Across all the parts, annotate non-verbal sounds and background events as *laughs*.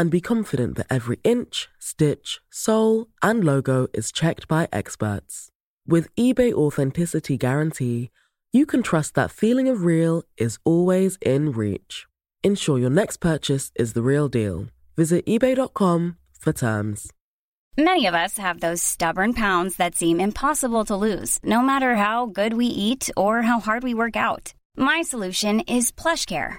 and be confident that every inch, stitch, sole, and logo is checked by experts. With eBay Authenticity Guarantee, you can trust that feeling of real is always in reach. Ensure your next purchase is the real deal. Visit eBay.com for terms. Many of us have those stubborn pounds that seem impossible to lose, no matter how good we eat or how hard we work out. My solution is PlushCare.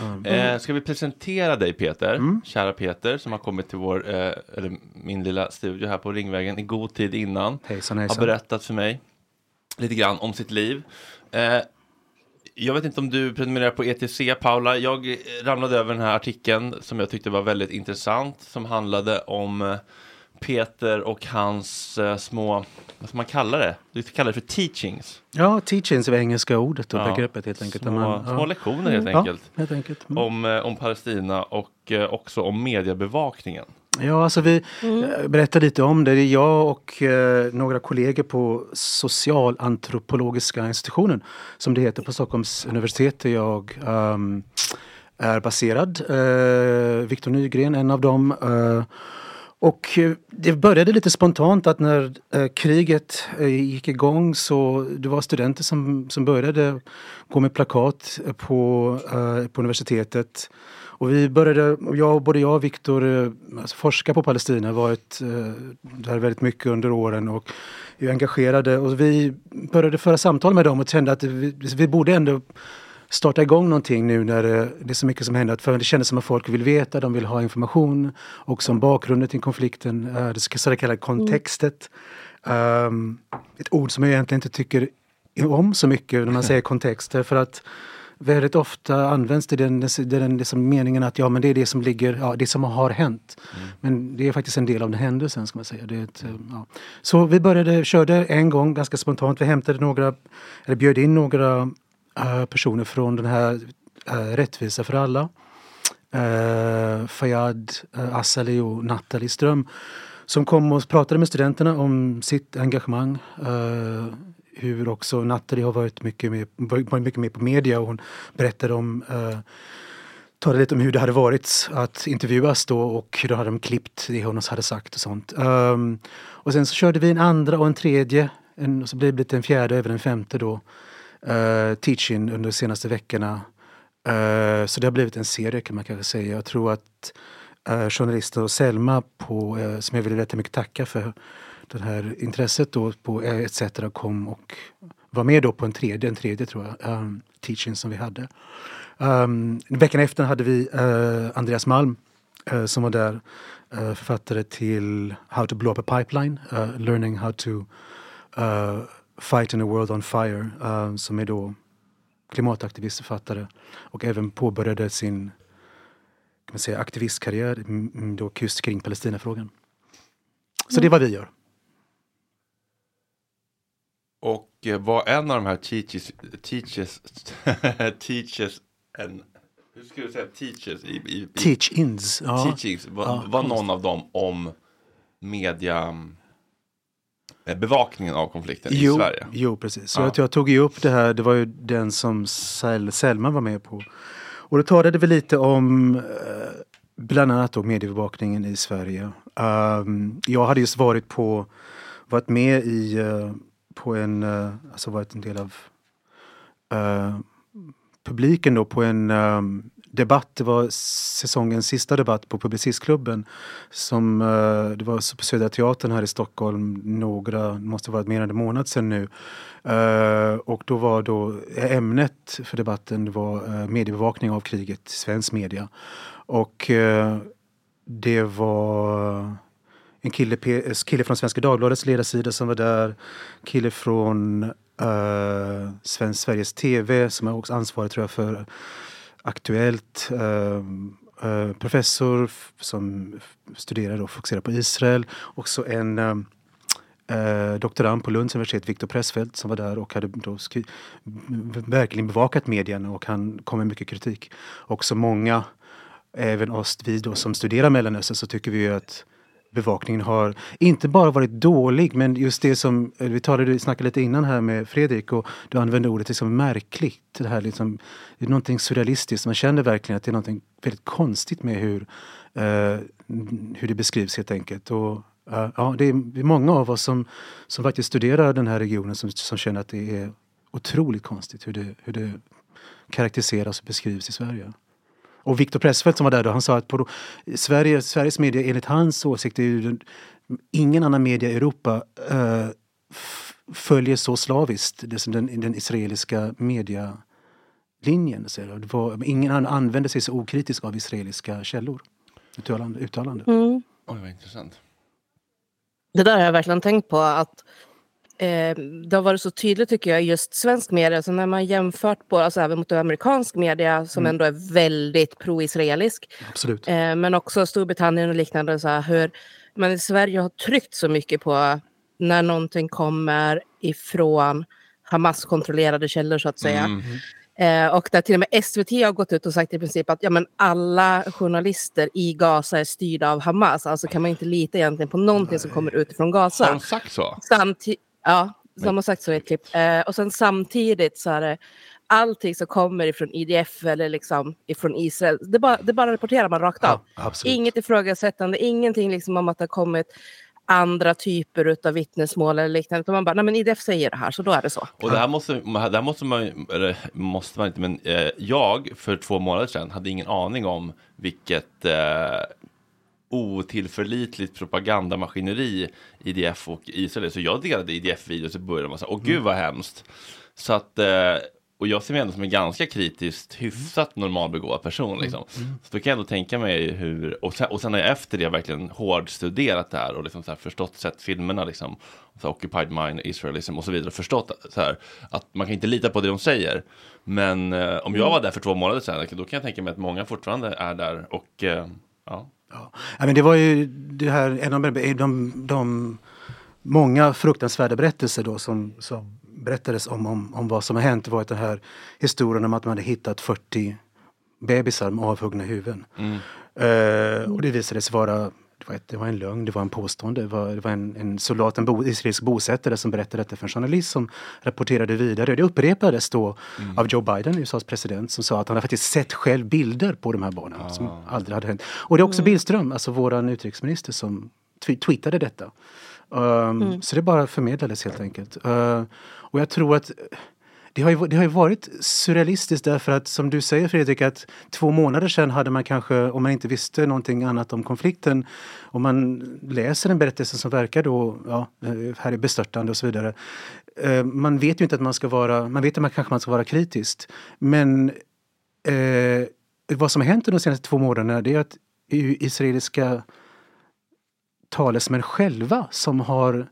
Mm. Eh, ska vi presentera dig Peter, Mm. kära Peter som har kommit till vår, eh, eller min lilla studio här på Ringvägen i god tid innan. Hejsan Har hejsan. berättat för mig lite grann om sitt liv. Eh, jag vet inte om du prenumererar på ETC Paula. Jag eh, ramlade över den här artikeln som jag tyckte var väldigt intressant som handlade om eh, Peter och hans eh, små, vad ska man kalla det? Du kallar det för teachings. Ja, teachings är det engelska ordet och Ja. begreppet helt enkelt. Små, Man- små ja. lektioner helt Ja, enkelt. helt enkelt. Mm. Om, eh, om Palestina och eh, också om mediebevakningen. Ja, alltså vi eh, berättar lite om det. Det är jag och eh, några kollegor på Socialantropologiska institutionen, som det heter på Stockholms universitet, där jag ehm, är baserad. Eh, Viktor Nygren, en av dem. Eh, och eh, det började lite spontant att när eh, kriget eh, gick igång så det var studenter som, som började gå med plakat på, på universitetet. Och vi började, jag, både jag och Viktor, alltså forska på Palestina, varit där väldigt mycket under åren och är engagerade. Och vi började föra samtal med dem och kände att vi, vi borde ändå starta igång någonting nu när det, det är så mycket som händer. För det kändes som att folk vill veta, de vill ha information. Och om bakgrunden till konflikten, eh, det så kallade kontextet. Um, ett ord som jag egentligen inte tycker om så mycket när man säger *laughs* kontext. För att väldigt ofta används det den, den liksom meningen att ja men det är det som ligger, ja det som har hänt. Men det är faktiskt en del av den händelsen ska man säga. Det ett, eh, ja. Så vi började, körde en gång ganska spontant. Vi hämtade några, eller bjöd in några eh, Eh, personer från den här eh, Rättvisa för alla. Uh, Fayad uh, och Nathalie Ström som kom och pratade med studenterna om sitt engagemang. hur också Nathalie har varit mycket med, varit mycket med på media och hon berättade om uh, talade lite om hur det hade varit att intervjuas då och hur hade de klippt det hon hade sagt och sånt. Um, och sen så körde vi en andra och en tredje, en, och så blev det en fjärde, och även en femte då, uh, teaching under de senaste veckorna. Uh, så det har blivit en serie kan man kanske säga. Jag tror att eh, uh, journalisten och Selma på, uh, som jag vill rätt mycket tacka för det här intresset då på ETC kom och var med då på en tredje, en tredje tror jag, um, teaching som vi hade. Um, veckan efter hade vi Andreas Malm som var där, författare till How to blow up a pipeline, Learning how to fight in a world on fire, eh, som är då klimataktivist, författare och även påbörjade sin kan man säga, aktivistkarriär mm, mm, då just kring Palestinafrågan. Så det är vad vi gör. Och eh, vad en av de här teachers, teachers, *laughs* teachers, en, hur ska du säga teachers i, i, i Teach-ins. Ja. teachings, var, Ja, var någon av dem om media eh, bevakningen av konflikten i Jo, Sverige? jo precis. Så Ja. jag, tog ju upp det här, det var ju den som Sel, Selma var med på. Och då talade vi lite om eh, bland annat då mediebevakningen i Sverige. Um, jag hade just varit på, varit med i, eh, på en, eh, alltså varit en del av eh, publiken då på en um, debatt, det var säsongens sista debatt på Publicistklubben. Som, eh, det var på Södra Teatern här i Stockholm några, det måste varit mer än en månad sedan nu. Eh, och då var då eh, ämnet för debatten var mediebevakning av kriget i svensk media. Och det var en kille, kille från Svenska Dagbladets ledarsida som var där. Kille från uh, Svensk Sveriges TV som är också ansvarig tror jag för Aktuellt. Ehm, eh, professor som studerar och fokuserar på Israel. Också en ehm, eh, doktorand på Lunds universitet, Viktor Pressfeldt, som var där och hade då skri- verkligen bevakat medierna och han kom med mycket kritik. Också många, även oss vi då som studerar Mellanöstern, så tycker vi ju att bevakningen har inte bara varit dålig men just det som eh, vi talade, snackade lite innan här med Fredrik och du använde ordet liksom märkligt. Det här liksom, det är någonting surrealistiskt. Man känner verkligen att det är någonting väldigt konstigt med hur, eh, hur det beskrivs helt enkelt. Och, eh, ja, det, är, det är många av oss som, som faktiskt studerar den här regionen som, som känner att det är otroligt konstigt hur det, hur det karaktäriseras och beskrivs i Sverige. Och Viktor Pressfeldt som var där då, han sa att på Sverige, Sveriges media enligt hans åsikt är ju den, ingen annan media i Europa f- följer så slaviskt det som den, den israeliska medialinjen. Så det var, ingen annan använde sig så okritiskt av israeliska källor. Uttalande. uttalande. Mm. Oj, vad intressant. Det där har jag verkligen tänkt på att eh, det har varit så tydligt tycker jag just svensk media, så när man jämfört på, alltså även mot amerikansk media som Mm. ändå är väldigt pro-israelisk, Absolut. eh, men också Storbritannien och liknande, så här, hur man i Sverige har tryckt så mycket på när någonting kommer ifrån Hamas-kontrollerade källor så att säga. Mm. Eh, och där till och med SVT har gått ut och sagt i princip att ja, men alla journalister i Gaza är styrda av Hamas. Alltså kan man inte lita egentligen på någonting som kommer utifrån Har Gaza. de sagt så? Samti- ja, som har sagt så i ett klipp. Eh, och sen samtidigt så är det allting som kommer ifrån IDF eller liksom ifrån Israel. Det bara, det bara rapporterar man rakt av. Ja. Inget ifrågasättande, ingenting liksom om att det har kommit andra typer av vittnesmål eller liknande. Utan man bara, nej men IDF säger det här så då är det så. Och det här måste, det här måste man, eller måste man inte, men eh, jag för två månader sedan hade ingen aning om vilket eh, otillförlitligt propagandamaskineri IDF och Israel. Så jag delade IDF-videos i början och sa, åh gud vad hemskt. Så att, eh, och jag ser mig ändå som en ganska kritiskt hyfsat normalbegåvad person. Liksom. Så då kan jag ändå tänka mig hur, och sen, och sen har jag efter det verkligen hårdstuderat det här och liksom så här förstått, sett filmerna liksom, så Occupied Mind, Israelism och så vidare, förstått så här, att man kan inte lita på det de säger. Men eh, om jag var där för två månader sedan, då kan jag tänka mig att många fortfarande är där och eh, ja. Ja. Men det var ju det här, en av de, de, de många fruktansvärda berättelser då som, som berättades om, om, om vad som har hänt. Var den här historien om att man hade hittat 40 bebisar med avhuggna huvuden. Eh, och det visade sig vara det var, ett, det var en lögn, det var en påstående. Det var, det var en, en soldat, en bo, israelisk bosättare som berättade detta för en journalist som rapporterade vidare. Det upprepades då av Joe Biden, USAs president, som sa att han har faktiskt sett själv bilder på de här barnen som aldrig hade hänt. Och det är också Billström, alltså våran utrikesminister, som tw- tweetade detta. Um, Så det bara förmedlades helt enkelt. Uh, och jag tror att det har, ju, det har ju varit surrealistiskt därför att som du säger Fredrik att två månader sedan hade man kanske, om man inte visste någonting annat om konflikten, om man läser en berättelse som verkar då, ja, eh, här är bestörtande och så vidare. Eh, man vet ju inte att man ska vara, man vet att man kanske man ska vara kritiskt. Men eh, vad som har hänt under de senaste två månaderna det är att israeliska talesmän själva som har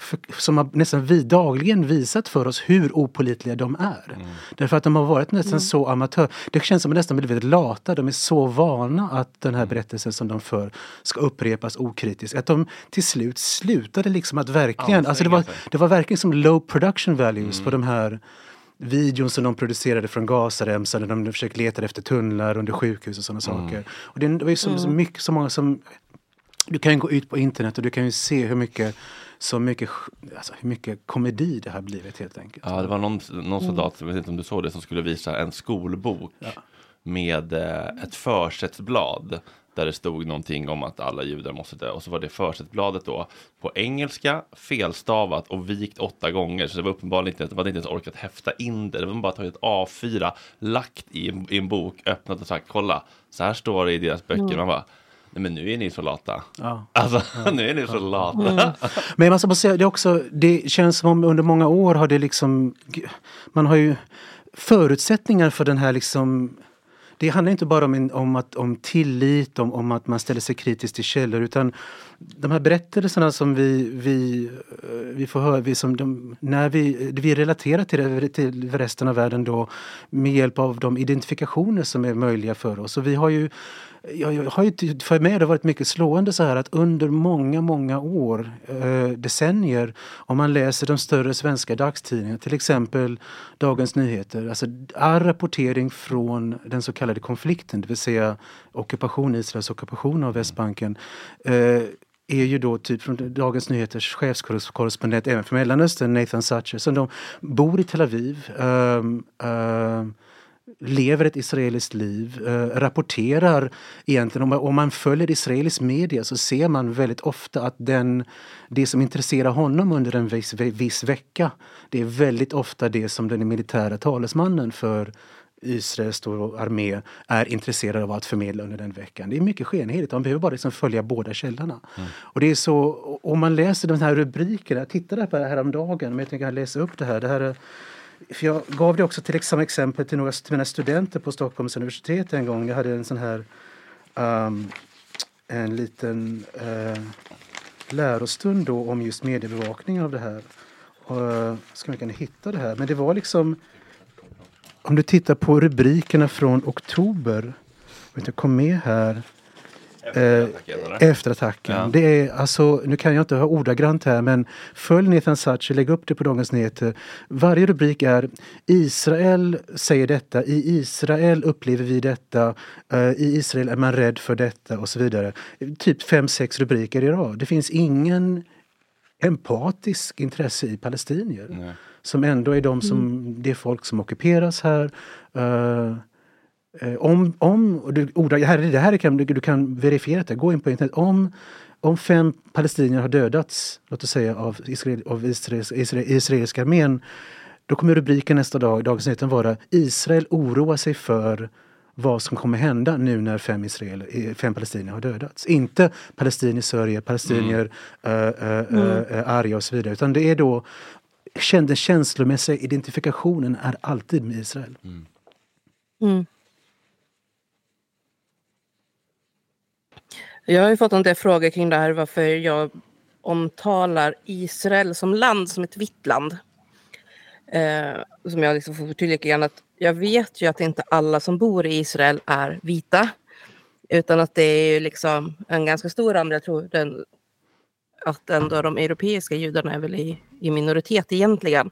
för, som har nästan vi dagligen visat för oss hur opolitliga de är. Därför att de har varit nästan så amatör. Det känns som att de nästan blivit lata. De är så vana att den här berättelsen som de för ska upprepas okritiskt. Att de till slut slutade liksom att verkligen, Ja, alltså det var, det var verkligen som low production values på de här videon som de producerade från Gazaremsan där de försökte leta efter tunnlar under sjukhus och sådana saker. Och det, det var ju så, så mycket, så många som du kan ju gå ut på internet och du kan ju se hur mycket, så mycket, alltså hur mycket komedi det har blivit helt enkelt. Ja, det var någon, någon soldat, jag vet inte om du såg det, som skulle visa en skolbok med eh, ett försättsblad där det stod någonting om att alla judar måste dö. Och så var det försättsbladet då på engelska, felstavat och vikt åtta gånger. Så det var uppenbarligen inte, de hade inte ens orkat häfta in det. Det var bara tagit A4, lagt i en, i en bok, öppnat och sagt kolla, så här står det i deras böcker. Man bara, nej men nu är ni så lata. Ja. Alltså, *laughs* nu är ni så lata. Men man ska bara säga, det, också, det känns som om under många år har det liksom... Man har ju förutsättningar för den här liksom... Det handlar inte bara om, en, om, att, om tillit, om, om att man ställer sig kritiskt till källor utan de här berättelserna som vi, vi, vi får höra, vi som de, när vi, vi relaterar till, det, till resten av världen då med hjälp av de identifikationer som är möjliga för oss. Och vi har ju jag, jag har ju, för mig har det varit mycket slående så här att under många, många år, eh, decennier, om man läser de större svenska dagstidningarna, till exempel Dagens Nyheter, alltså all rapportering från den så kallade konflikten, det vill säga ockupation, Israels ockupation av Västbanken, eh, är ju då typ från Dagens Nyheters chefskorrespondent även för Mellanöstern, Nathan Satcher, som de bor i Tel Aviv. Um, um, lever ett israeliskt liv, eh, rapporterar egentligen, om man, om man följer israelisk media så ser man väldigt ofta att den, det som intresserar honom under en viss, viss vecka, det är väldigt ofta det som den militära talesmannen för Israels armé är intresserad av att förmedla under den veckan. Det är mycket skenheligt, man behöver bara liksom följa båda källorna. Och det är så, om man läser de här rubrikerna, jag tittade på det här häromdagen, men jag tänker läsa upp det här. Det här är, för jag gav det också till som exempel till några till mina studenter på Stockholms universitet en gång. Jag hade en sån här um, en liten uh, lärostund då om just mediebevakning av det här. Uh, ska man kunna hitta det här. Men det var liksom om du tittar på rubrikerna från oktober. Jag inte, kom med här. Efter eh, attacken, efter attacken. Ja. Det är alltså, nu kan jag inte ha ordagrant här men följ Nathan Sachi, lägg upp det på Dagens Nyheter. Varje rubrik är Israel säger detta, i Israel upplever vi detta, eh, i Israel är man rädd för detta och så vidare. Typ fem, sex rubriker i rad. Det finns ingen empatisk intresse i palestinier. Nej. Som ändå är de som, det är folk som ockuperas här. Eh, om, om och du, orda, det här, det här kan, du, du kan verifiera det, gå in på internet. Om, om fem palestinier har dödats, låt oss säga av, Israel, av Israels, Israel, israeliska armén. Då kommer rubriken nästa dag i Dagens Nyheter vara Israel oroar sig för vad som kommer hända nu när fem, Israel, eh, fem palestinier har dödats. Inte palestinier sörjer, palestinier äh, äh, äh, arga och så vidare. Utan det är då den känslomässiga identifikationen är alltid med Israel. Mm. Jag har ju fått en del frågor kring det här varför jag omtalar Israel som land som ett vitt land. Eh, som jag liksom får förtydliga grann att jag vet ju att inte alla som bor i Israel är vita. Utan att det är ju liksom en ganska stor andel, jag tror den, att ändå de europeiska judarna är väl i, i minoritet egentligen.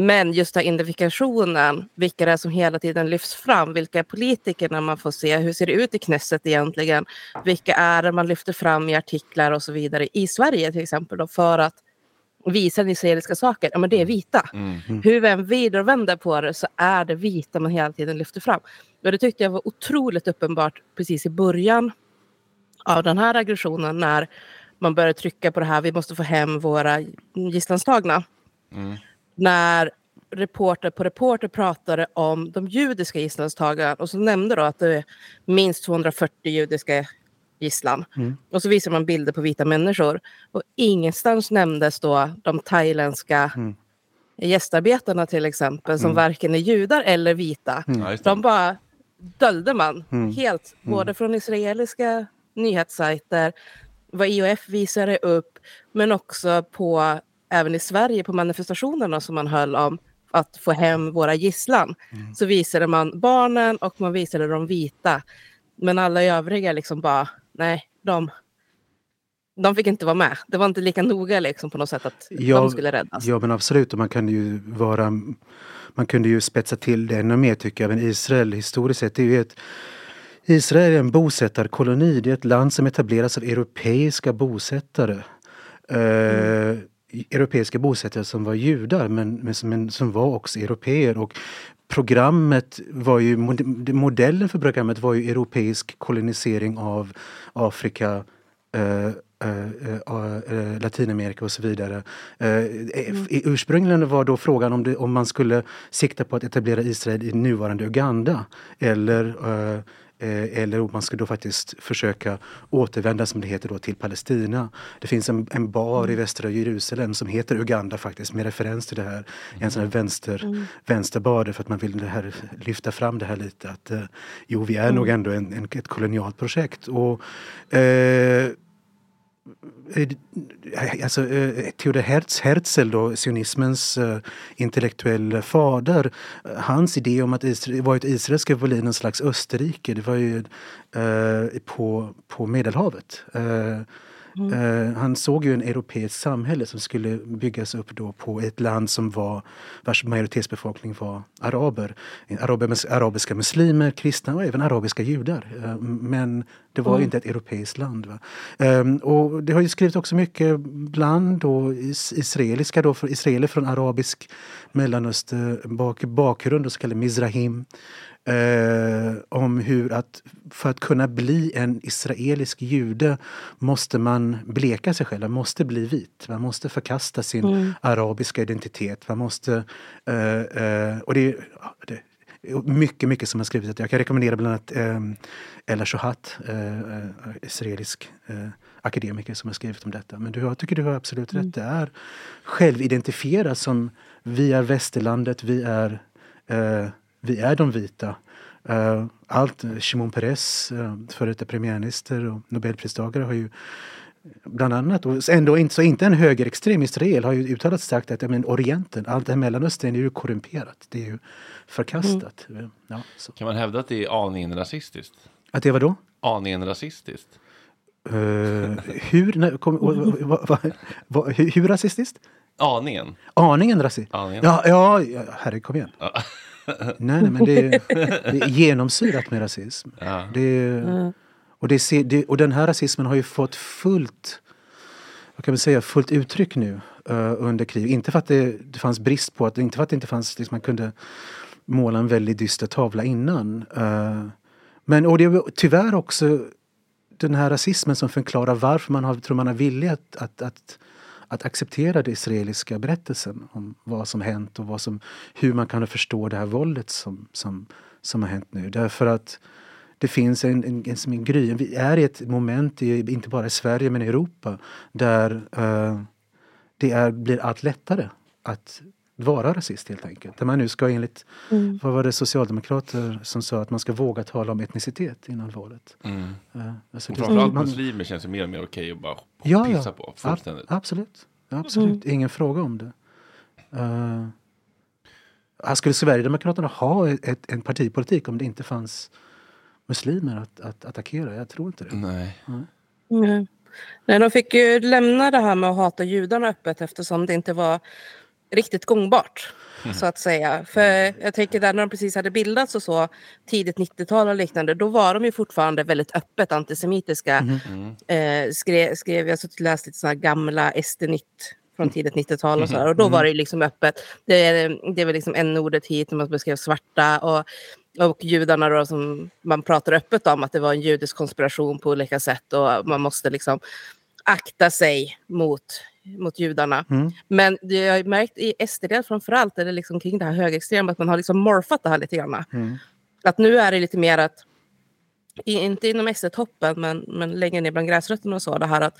Men just den här identifikationen, vilka det är som hela tiden lyfts fram, vilka är politikerna man får se, hur ser det ut i Knesset egentligen, vilka är det man lyfter fram i artiklar och så vidare i Sverige till exempel då, för att visa den israeliska saker, ja men det är vita. Hur vi än vrider och vänder på det så är det vita man hela tiden lyfter fram. Och det tyckte jag var otroligt uppenbart precis i början av den här aggressionen när man började trycka på det här, vi måste få hem våra gisslantagna. När reporter på reporter pratade om de judiska gisslantagna och så nämnde då att det är minst 240 judiska gisslan. Och så visar man bilder på vita människor. Och ingenstans nämndes då de thailändska gästarbetarna till exempel som varken är judar eller vita. Det. De bara döljde man helt, både från israeliska nyhetssajter, vad IOF visade upp, men också på, även i Sverige på manifestationerna som man höll om att få hem våra gisslan. Så visade man barnen och man visade de vita. Men alla övriga liksom bara, nej, de, de fick inte vara med. Det var inte lika noga liksom på något sätt att de skulle räddas. Ja men absolut, och man kan ju vara man kunde ju spetsa till det ännu mer tycker jag. Men Israel historiskt sett är ju ett Israel är en bosättarkoloni. Det är ett land som etableras av europeiska bosättare. Eh, europeiska bosättare som var judar men, men, som- men som var också europeer. Och programmet var ju, modellen för programmet var ju europeisk kolonisering av Afrika, eh, eh, eh, eh Latinamerika och så vidare. Mm. i- Ursprungligen var då frågan om, det, om man skulle sikta på att etablera Israel i nuvarande Uganda eller eller om man skulle då faktiskt försöka återvända, som det heter då, till Palestina. Det finns en, en bar i västra Jerusalem som heter Uganda faktiskt, med referens till det här. En sån här vänster, vänsterbar, för att man vill det här, lyfta fram det här lite. Att eh, jo, vi är nog ändå en, en, ett kolonialt projekt. Och, eh, Eh, Eh, eh, alltså, eh, Theodor Herz, Herzl, då, sionismens intellektuella fader, hans idé om att Israel, var att Israel skulle bli någon slags Österrike, det var ju eh, på, på Medelhavet. Eh, eh, han såg ju en europeisk samhälle som skulle byggas upp då på ett land som var, vars majoritetsbefolkning var araber. Arabiska muslimer, kristna och även arabiska judar. Eh, men det var ju inte ett europeiskt land. Va? Ehm, och det har ju skrivits också mycket bland då is, israeliska då, israeler från arabisk mellanöster bak, bakgrund, och så kallade mizrahim. Eh, om hur att för att kunna bli en israelisk jude måste man bleka sig själv, man måste bli vit. Man måste förkasta sin arabiska identitet. Man måste... Eh, eh, och det, det mycket, mycket som har skrivits. Jag kan rekommendera bland annat eh, Ella Shohat, eh, eh, israelisk eh, akademiker som har skrivit om detta. Men du, jag tycker du har absolut rätt. Det är självidentifierat som vi är västerlandet, vi är, eh, vi är de vita. Eh, allt, Shimon Peres, eh, före detta premiärminister och nobelpristagare har ju bland annat, och ändå inte, så inte en högerextrem Israel har ju uttalat sagt att ja, men Orienten, allt det här Mellanöstern är ju korrumperat. Det är ju förkastat. Ja, så. Kan man hävda att det är aningen rasistiskt? Att det var då? Aningen rasistiskt. Eh, *laughs* hur, nej, kom, va, va, va, hur, hur rasistiskt? Aningen. Aningen rasistiskt? Aningen. Ja, ja, ja, herre kom igen. Nej, nej, men det är, det är genomsyrat med rasism. Ja. Det är, och, det det, och den här rasismen har ju fått fullt, vad kan man säga, fullt uttryck nu eh, under kriget. Inte för att det, det fanns brist på, att, inte för att det inte fanns, liksom, man kunde måla en väldigt dyster tavla innan. eh, men och det är tyvärr också den här rasismen som förklarar varför man har, tror man har villig att, att, att, att acceptera den israeliska berättelsen om vad som hänt och vad som, hur man kan förstå det här våldet som, som, som har hänt nu. Därför att det finns en, en, en, en gry, vi är i ett moment, i, inte bara i Sverige men i Europa, där uh, det är, blir allt lättare att vara rasist helt enkelt. Där man nu ska enligt, vad var det socialdemokrater som sa att man ska våga tala om etnicitet innan valet. Mm. Eh, alltså Och framförallt man- muslimer känns det mer och mer okej att bara Ja, pissa ja. på. Ab- Fullständigt. absolut. absolut. Ingen fråga om det. Uh, skulle Sverigedemokraterna ha ett, ett, en partipolitik om det inte fanns muslimer att, att attackera? Jag tror inte det. Nej. Mm. Nej, de fick ju lämna det här med att hata judarna öppet eftersom det inte var riktigt gångbart. Så att säga. För jag tänker där när de precis hade bildats och så, tidigt 90-tal och liknande, då var de ju fortfarande väldigt öppet antisemitiska. Eh, skrev, skrev, jag har suttit och läst lite sådana gamla SD-nytt från tidigt 90-tal och så här, och då var det liksom öppet. Det, det var liksom n-ordet hit när man beskrev svarta och, och judarna då som man pratar öppet om att det var en judisk konspiration på olika sätt och man måste liksom akta sig mot, mot judarna. Mm. Men det jag har märkt i SD framförallt är det liksom kring det här högerextrema att man har liksom morfat det här lite grann. Mm. Att nu är det lite mer att inte inom SD-toppen, men, men längre ner bland gräsrötterna och så, det här att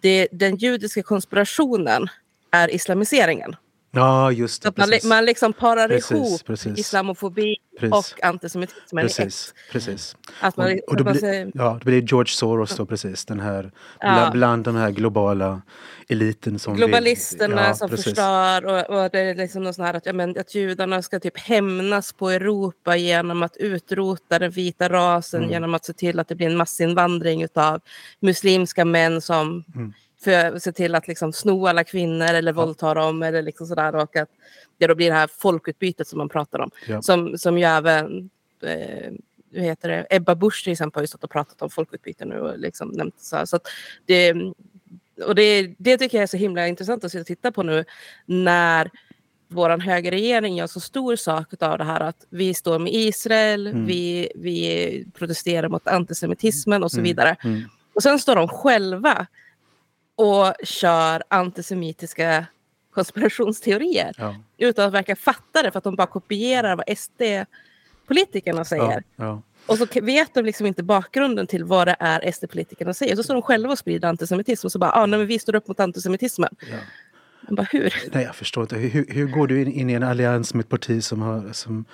det, den judiska konspirationen är islamiseringen. Ja, just det. Att man, man liksom parar Precis, ihop precis. islamofobi Precis. och ett. Precis, precis. Att man, Och, och då, man blir, ja, då blir George Soros då precis, den här Ja. bland, de här globala eliten som vill- globalisterna ja, som precis. förstör och, och det är liksom något sånt här att, ja, men, att judarna ska typ hämnas på Europa genom att utrota den vita rasen Mm. genom att se till att det blir en massinvandring av muslimska män som Mm. För, ser till att liksom sno alla kvinnor eller våldta dem eller liksom sådär och att det då blir det här folkutbytet som man pratar om. Ja. Som, som ju även eh, hur heter det? Ebba Busch till exempel har ju stått och pratat om folkutbyte nu och liksom nämnt så här. Så att det, och det, det tycker jag är så himla intressant att titta på nu när vår högerregering gör så stor sak av det här att vi står med Israel, Mm. vi, vi protesterar mot antisemitismen och så Mm. vidare. Mm. Och sen står de själva och kör antisemitiska konspirationsteorier Ja, utan att verka fatta det för att de bara kopierar vad SD-politikerna säger. ja, ja. Och så vet de liksom inte bakgrunden till vad det är SD-politikerna säger. Så står de själva och sprider antisemitism och så bara, ah, nej, men vi står upp mot antisemitismen. Man bara, hur? Nej, jag förstår inte. Hur, hur går du in, in i en allians med ett parti som, har, som,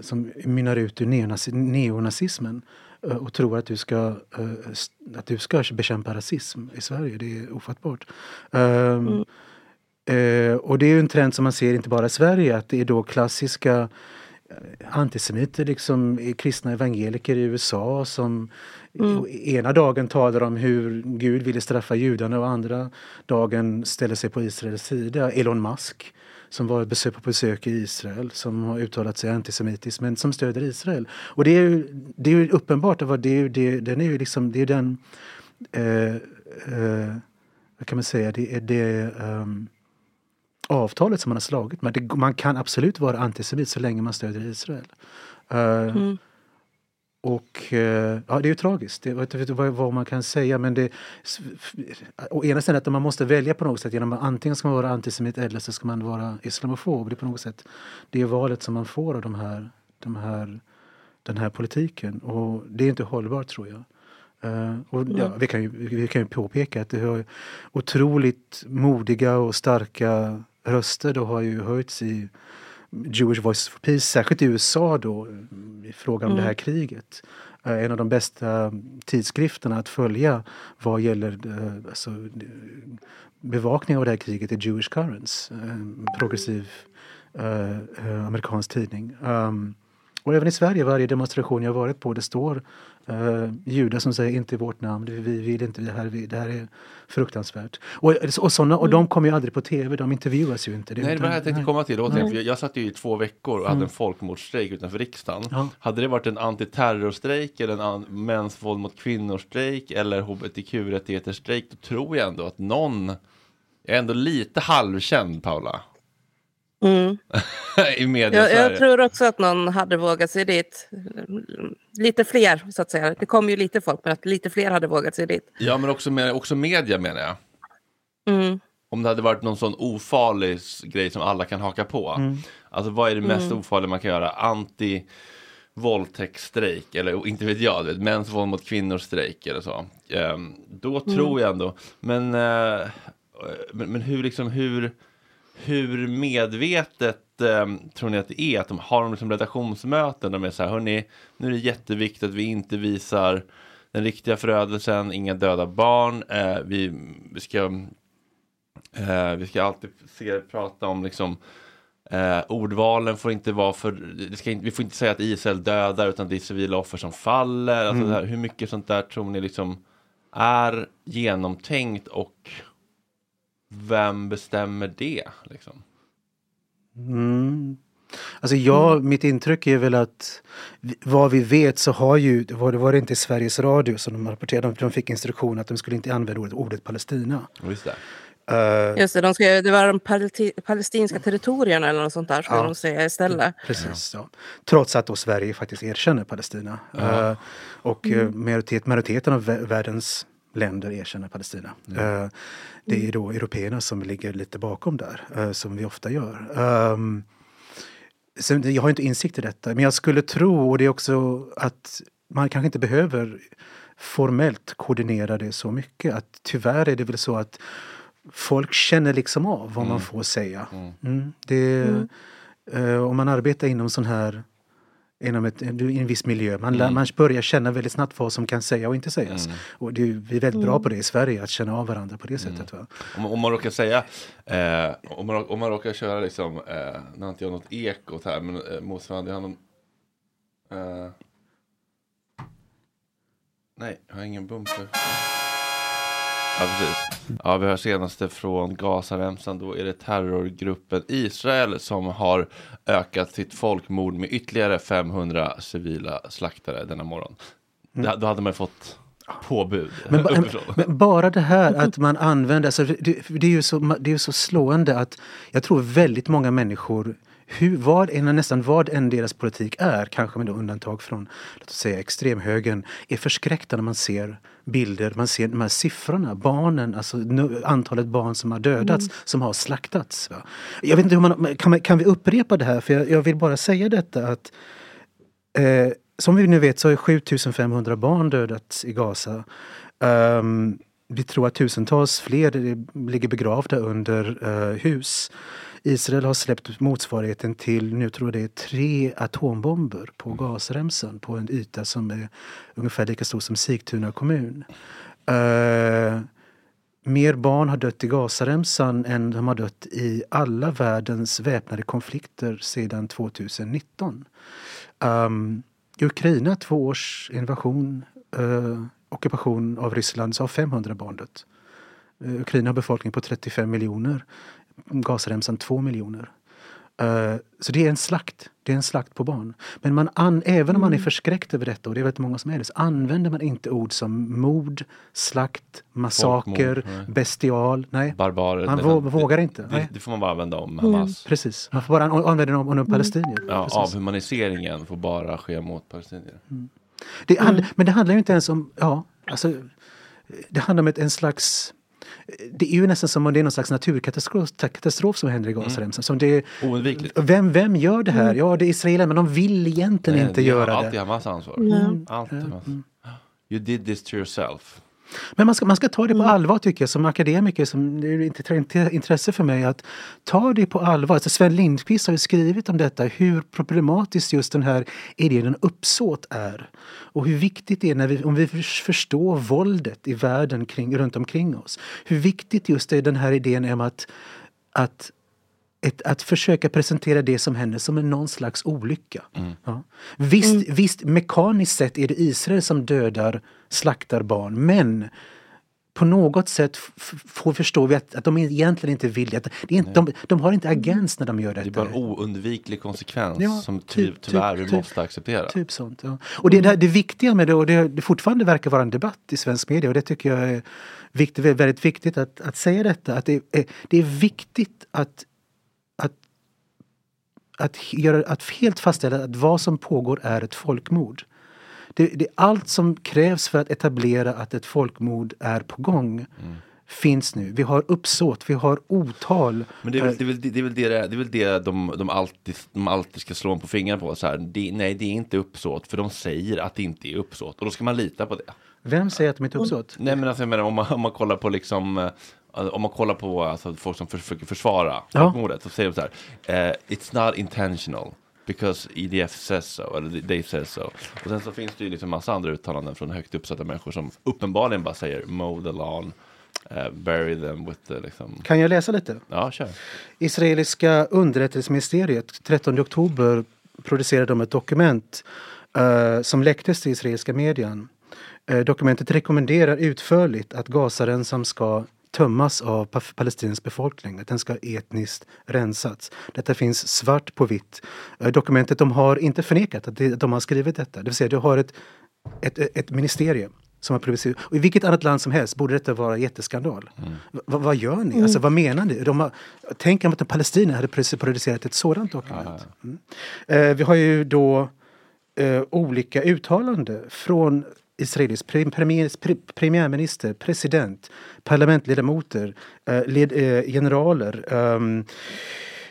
som mynnar ut ur neonazi, neonazismen och tror att du, ska, eh, att du ska bekämpa rasism i Sverige? Det är ofattbart. Ehm, eh, och det är en trend som man ser inte bara i Sverige, att det är då klassiska eh, antisemiter, liksom kristna evangeliker i USA som ena dagen talar om hur Gud ville straffa judarna och andra dagen ställer sig på Israels sida. Elon Musk som var på besök i Israel som har uttalat sig antisemitiskt men som stöder Israel. Och det är ju, det är ju uppenbart att det är ju, det, den är ju liksom, det är den eh, eh, vad kan man säga, det är det um, avtalet som man har slagit med. Det, man kan absolut vara antisemit så länge man stöder Israel. Uh, Mm. Och eh, ja, det är ju tragiskt. Det, jag vet inte vad, man kan säga men det... Å ena sidan att man måste välja på något sätt. Genom att antingen ska man vara antisemit eller så ska man vara islamofob. Det är på något sätt det är valet som man får av de här, de här, den här politiken. Och det är inte hållbart tror jag. Eh, och, ja, vi, kan ju, vi kan ju påpeka att det har otroligt modiga och starka röster då har ju höjts i Jewish Voice for Peace, särskilt i USA då i fråga om det här kriget. Eh, En av de bästa tidskrifterna att följa vad gäller eh, alltså, eh, bevakning av det här kriget är Jewish Currents, en progressiv eh, eh, amerikansk tidning. Um, Och även i Sverige, varje demonstration jag varit på, det står uh, judar som säger inte i vårt namn, vi vill inte det här, vi, det här är fruktansvärt. Och, och, såna, och de kommer ju aldrig på tv, de intervjuas ju inte. Det, nej, det var det jag tänkte komma till. Återigen, jag, jag satt ju i två veckor och hade en folkmordsstrejk utanför riksdagen. Ja. Hade det varit en antiterrorstrejk eller en an, mäns våld mot kvinnor-strejk eller hbtq-rättigheter-strejk, då tror jag ändå att någon är ändå lite halvkänd, Paula. Mm. *laughs* I media Jag, jag tror också att någon hade vågat sig dit. Lite fler, så att säga. Det kom ju lite folk, men att lite fler hade vågat sig dit. Ja, men också, med, också media menar jag. Mm. Om det hade varit någon sån ofarlig grej som alla kan haka på. Alltså vad är det mest ofarliga man kan göra? Anti våldtäktsstrejk eller inte vet jag, vet, mäns våld mot kvinnor strejk eller så. Ehm, då tror jag ändå, men, eh, men, men hur liksom hur hur medvetet eh, tror ni att det är? Att de har de liksom redaktionsmöten? De är så här, hörni, nu är det jätteviktigt att vi inte visar den riktiga förödelsen, inga döda barn. Eh, vi, vi, ska, eh, vi ska alltid se, prata om liksom Eh, ordvalen får inte vara för, inte, vi får inte säga att Israel dödar utan det är civila offer som faller. Alltså det här, hur mycket sånt där tror ni liksom är genomtänkt och vem bestämmer det? Liksom? Mm. Alltså jag, mitt intryck är väl att vad vi vet så har ju, det var, det var det inte Sveriges Radio som de rapporterade, de fick instruktion att de skulle inte använda ordet, ordet Palestina. Just det. Eh, Just det, de ska, det var de palesti- palestinska territorierna eller något sånt där, ska Ja. de säga istället. Precis, ja. Trots att då Sverige faktiskt erkänner Palestina. Eh, och eh, majoritet, majoriteten av vä- världens länder erkänner Palestina. Eh, det är ju då européerna som ligger lite bakom där, eh, som vi ofta gör. Um, sen, jag har inte insikt i detta, men jag skulle tro, och det är också att man kanske inte behöver formellt koordinera det så mycket. Att tyvärr är det väl så att folk känner liksom av vad man får säga. Mm. Det, eh, om man arbetar inom sån här inom ett, en viss miljö. Man, lär, man börjar känna väldigt snabbt vad som kan sägas och inte sägas. Och det, vi är väldigt bra på det i Sverige, att känna av varandra på det sättet. Va? Om, om man råkar säga, eh, om, man, om man råkar köra liksom, eh, nu har inte jag något ekot här, men eh, motsvarande, någon, eh, nej, jag har ingen bumper. Ja, precis. Ja, vi har senaste från Gazaremsan. Då är det terrorgruppen Israel som har ökat sitt folkmord med ytterligare 500 civila slaktare denna morgon. Då, då hade man fått påbud Men, ba- men bara det här att man använder, alltså det, det är ju så, det är ju så slående att jag tror väldigt många människor hur, vad nästan vad än deras politik är, kanske med undantag från låt oss säga extremhögern, är förskräckta när man ser bilder, man ser de här siffrorna, barnen, alltså nu, antalet barn som har dödats, som har slaktats. Va? Jag vet inte hur man, kan, man, kan vi upprepa det här? För jag, jag vill bara säga detta att Eh, som vi nu vet så har 7500 barn dödats i Gaza. Ehm, vi tror att tusentals fler eh, ligger begravda under eh, hus. Israel har släppt motsvarigheten till, nu tror jag det är tre atombomber på Gazaremsan på en yta som är ungefär lika stor som Sigtuna kommun. Eh, mer barn har dött i Gazaremsan än de har dött i alla världens väpnade konflikter sedan 2019. Um, I Ukraina, två års invasion, eh, ockupation av Ryssland, så har 500 barn dött. Eh, Ukraina har befolkning på 35 miljoner, Gazaremsan 2 miljoner. Eh, så det är en slakt. Det är en slakt på barn. Men man an, även om man är förskräckt över detta, och det är väldigt många som är det, så använder man inte ord som mord, slakt, massaker, Folkmord, bestial. Nej, Barbarer. man det- vå, det- vågar inte. Det, det får man bara använda om Hamas. Precis, man får bara an- använda dem om, om palestinier. Ja, avhumaniseringen får bara ske mot palestinier. Det hand, Men det handlar ju inte ens om, ja, alltså, det handlar om ett, en slags det är ju nästan som om det är någon slags naturkatastrof katastrof som händer i Gazaremsan. Som det, Oundvikligt. vem, vem gör det här? Ja, det är Israel, men de vill egentligen Nej, inte göra Alltid det. Hamas ansvar. Alltid Hamas. You did this to yourself. Men man ska, man ska ta det på allvar tycker jag som akademiker. Som, det är inte intresse för mig att ta det på allvar. Alltså Sven Lindqvist har ju skrivit om detta, hur problematiskt just den här idén om uppsåt är. Och hur viktigt det är när vi, om vi förs- förstår våldet i världen kring, runt omkring oss. Hur viktigt just är den här idén om att, att ett, att försöka presentera det som händer som en någon slags olycka. Ja. Visst, visst, mekaniskt sett är det Israel som dödar, slaktar barn, men på något sätt f- f- får förstå vi att, att de egentligen inte vill att det är inte, de, de har inte agens när de gör Det är detta. bara en oundviklig konsekvens Ja, som ty, typ- tyvärr typ- vi typ- måste acceptera. Typ sånt, ja. Och det, det, det viktiga med det, och det, det fortfarande verkar vara en debatt i svensk media och det tycker jag är viktigt, väldigt viktigt att, att säga detta. Att det, är, det är viktigt att, att, göra, att helt fastställa att vad som pågår är ett folkmord. Det, det är allt som krävs för att etablera att ett folkmord är på gång. Finns nu. Vi har uppsåt, vi har otal. Men det är väl det, är väl, det, är väl det, det är väl det de, de, alltid, de alltid ska slå en på fingrarna på. Så här, det, nej, det är inte uppsåt, för de säger att det inte är uppsåt. Och då ska man lita på det. Vem säger att de inte är uppsåt? Nej, men alltså, jag menar, om, man, om man kollar på liksom eh, om man kollar på alltså, folk som försöker försvara Ja. folkmordet så säger de så här. eh, It's not intentional. Because EDF says so, eller they says so. Och sen så finns det ju liksom massa andra uttalanden från högt uppsatta människor som uppenbarligen bara säger mow the lawn, eh, bury them with the liksom. Kan jag läsa lite? Ja, kör. Israeliska underrättelseministeriet 13 oktober producerade de ett dokument eh, som läcktes till israeliska median. Eh, dokumentet rekommenderar utförligt att Gazaremsan ska tömmas av pa- Palestiniens befolkning, att den ska etniskt rensats. Detta finns svart på vitt. Eh, dokumentet de har inte förnekat att, de har skrivit detta. Det vill säga, du har ett, ett, ett ministerium som har publicerat. Och I vilket annat land som helst borde detta vara jätteskandal. V- vad gör ni? Alltså, vad menar ni? De har, tänk om att Palestina hade produ- producerat ett sådant dokument. Mm. Eh, vi har ju då eh, olika uttalanden från israelisk premiär, premiärminister, president, parlamentledamöter, eh, led, eh, generaler. Ehm,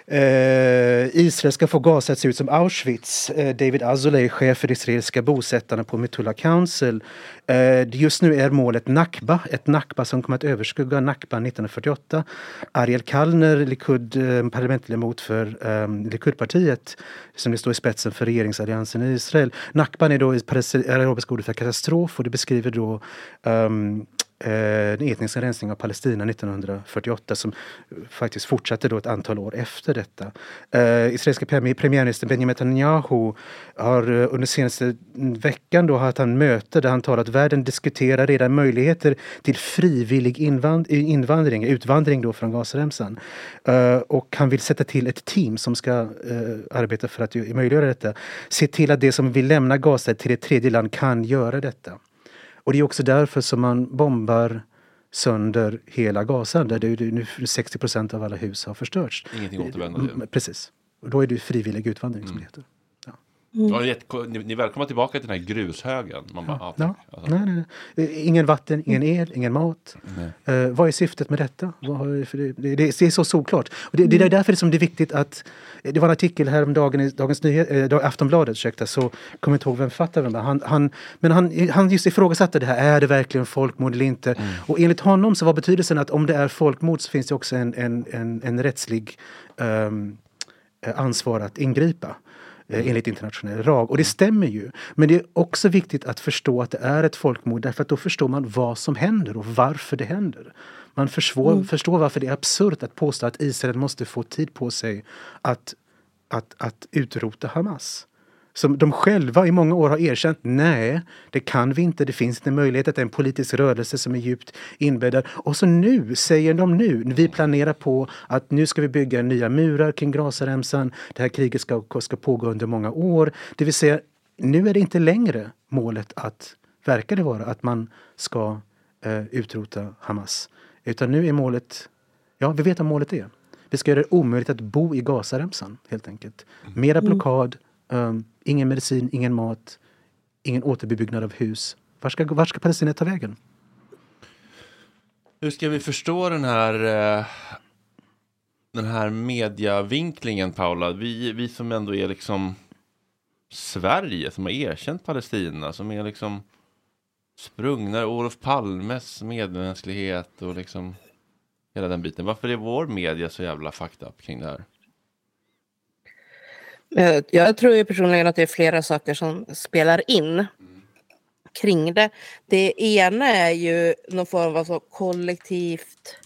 Eh, Israel ska få Gaza att se ut som Auschwitz. Eh, David Azoulay, chef för israeliska bosättarna på Metula Council. Eh, just nu är målet Nakba, ett Nakba som kommer att överskugga Nakba 1948. Ariel Kallner, Likud, eh, parlamentsledamot för eh, Likudpartiet, som det står i spetsen för regeringsalliansen i Israel. Nakban är då arabiska ordet för katastrof och det beskriver då eh, Eh, den etniska rensningen av Palestina 1948 som faktiskt fortsatte då ett antal år efter detta. Eh, israeliska premiärminister Benjamin Netanyahu har eh, under senaste veckan då haft han möte där han talat att världen diskuterar redan möjligheter till frivillig invand eh, invandring, utvandring då från Gazaremsan. Eh, och han vill sätta till ett team som ska eh, arbeta för att möjliggöra detta. Se till att det som vill lämna Gaza till ett tredje land kan göra detta. Och det är också därför som man bombar sönder hela Gaza där det nu 60 procent av alla hus har förstörts. Ingenting till. Mm, Precis. Och då är det frivillig utvandring som det heter. Jätte- ni, ni är välkomna tillbaka till den här grushögen. Man bara, ja, Ja. Alltså, Nej, nej, nej. Eh, Ingen vatten, ingen el, ingen mat. Eh, vad är syftet med detta? Vad har, för det, det, det är så solklart. Och det, det är därför som det är viktigt att... Det var en artikel häromdagen i Dagens Nyheter, äh, Aftonbladet, ursäkta, så kommer jag inte ihåg vem författaren var. Han, han, men han, han just ifrågasatte det här, är det verkligen folkmord eller inte? Och enligt honom så var betydelsen att om det är folkmord så finns det också en, en, en, en rättslig eh, ansvar att ingripa eh, enligt internationell lag. Och det stämmer ju. Men det är också viktigt att förstå att det är ett folkmord därför att då förstår man vad som händer och varför det händer. Man försvår, förstår varför det är absurt att påstå att Israel måste få tid på sig att, att, att utrota Hamas. Som de själva i många år har erkänt, nej, det kan vi inte, det finns inte möjlighet att det är en politisk rörelse som är djupt inbäddad. Och så nu, säger de nu, vi planerar på att nu ska vi bygga nya murar kring Gazaremsan, det här kriget ska, ska pågå under många år. Det vill säga, nu är det inte längre målet att, verkar det vara, att man ska eh, utrota Hamas. Utan nu är målet, ja vi vet vad målet är. Vi ska göra det omöjligt att bo i Gazaremsan helt enkelt. Mera blockad, um, ingen medicin, ingen mat, ingen återbyggnad av hus. Var ska, var ska Palestina ta vägen? Hur ska vi förstå den här eh, den här mediavinklingen Paula? Vi, vi som ändå är liksom Sverige som har erkänt Palestina som är liksom sprungna ur Olof Palmes medmänsklighet och liksom hela den biten. Varför är vår media så jävla fucked up kring det här? Eh, Jag tror ju personligen att det är flera saker som spelar in kring det. Det ena är ju någon form av så kollektivt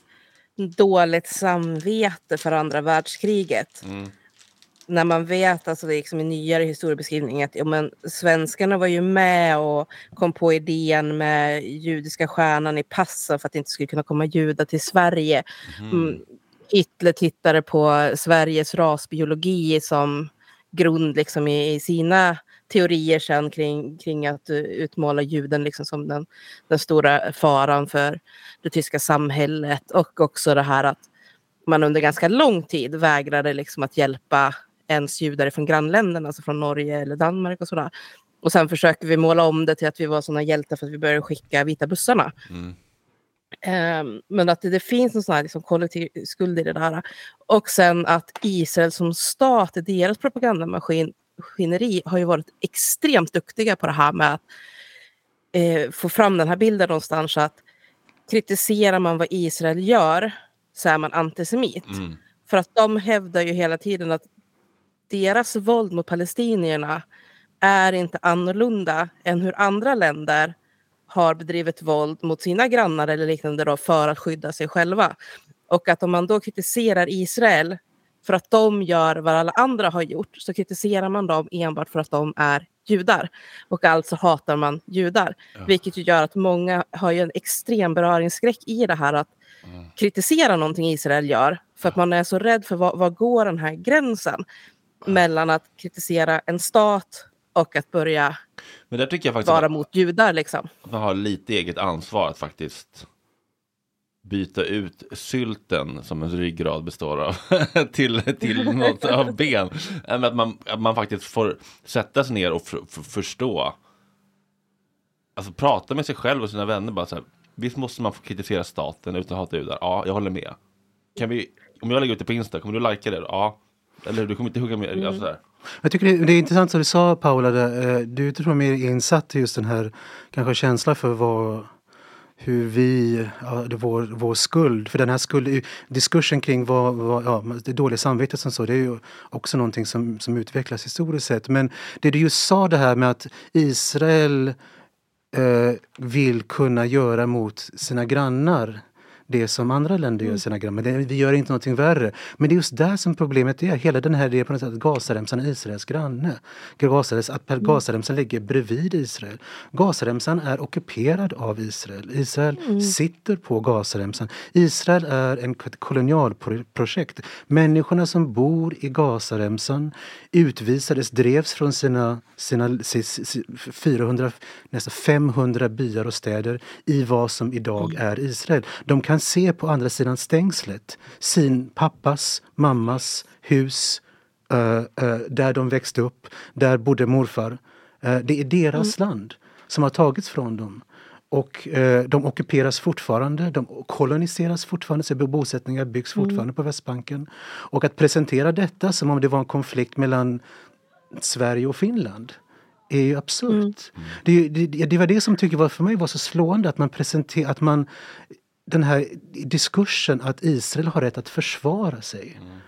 dåligt samvete för andra världskriget. Mm. När man vet, alltså det är liksom i nyare historiebeskrivning, att ja, men, svenskarna var ju med och kom på idén med judiska stjärnan i passen för att det inte skulle kunna komma judar till Sverige. Mm. Hitler tittade på Sveriges rasbiologi som grund liksom i, i sina teorier sen kring, kring att eh, utmåla juden liksom som den, den stora faran för det tyska samhället och också det här att man under ganska lång tid vägrade liksom att hjälpa ens judar från grannländerna, alltså från Norge eller Danmark och sådär. Och sen försöker vi måla om det till att vi var sådana hjältar för att vi började skicka vita bussarna. Mm. Um, men att det, det, finns en sån här liksom kollektiv skuld i det där. Och sen att Israel som stat, deras propagandamaskineri har ju varit extremt duktiga på det här med att eh, få fram den här bilden någonstans att kritiserar man vad Israel gör så är man antisemit. Mm. För att de hävdar ju hela tiden att deras våld mot palestinierna är inte annorlunda än hur andra länder har bedrivit våld mot sina grannar eller liknande då för att skydda sig själva. Och att om man då kritiserar Israel för att de gör vad alla andra har gjort så kritiserar man dem enbart för att de är judar. Och alltså hatar man judar. Ja. Vilket gör att många har ju en extrem beröringsskräck i det här att Mm. kritisera någonting Israel gör. För att man är så rädd för vad, vad går den här gränsen mellan att kritisera en stat och att börja Men där tycker jag faktiskt vara att mot judar liksom. man har lite eget ansvar att faktiskt byta ut sylten som en ryggrad består av *laughs* till, till något av *laughs* ben. Äh, Att man, att man faktiskt får sätta sig ner och förstå. Alltså prata med sig själv och sina vänner bara så här. Visst måste man få kritisera staten utan att hata judar? Ja, jag håller med. Kan vi, om jag lägger ut det på Insta, kommer du likea det? Ja. Eller du kommer inte hugga med? Alltså där. Jag tycker det, det är intressant som du sa Paula, där, eh, du är utifrån är mer insatt i just den här kanske känslan för vad, hur vi, ja, det, vår, vår skuld, för den här skuld, diskursen kring vad, vad, ja, det dåliga samvetet som så, det är ju också någonting som, som utvecklas historiskt sett. Men det du just sa det här med att Israel eh, vill kunna göra mot sina grannar det som andra länder gör sina grannar. Men vi gör inte någonting värre. Men det är just där som problemet är. Hela den här idén på något sätt att Gazaremsan är Israels granne. Gazaremsan, att Gazaremsan ligger bredvid Israel. Gazaremsan är ockuperad av Israel. Israel sitter på Gazaremsan. Israel är en kolonialprojekt. Människorna som bor i Gazaremsan utvisades, drevs från sina, sina si- si- 400, nästan 500 byar och städer i vad som idag är Israel. De kan se på andra sidan stängslet sin pappas, mammas hus eh, eh, där de växte upp, där bodde morfar. Eh, det är deras land som har tagits från dem. Och eh, de ockuperas fortfarande, de koloniseras fortfarande, så bosättningar byggs fortfarande på Västbanken. Och att presentera detta som om det var en konflikt mellan Sverige och Finland är ju absurt. Det, det, det var det som tycker var, för mig var så slående att man presenterar, att man den här diskursen att Israel har rätt att försvara sig. Mm.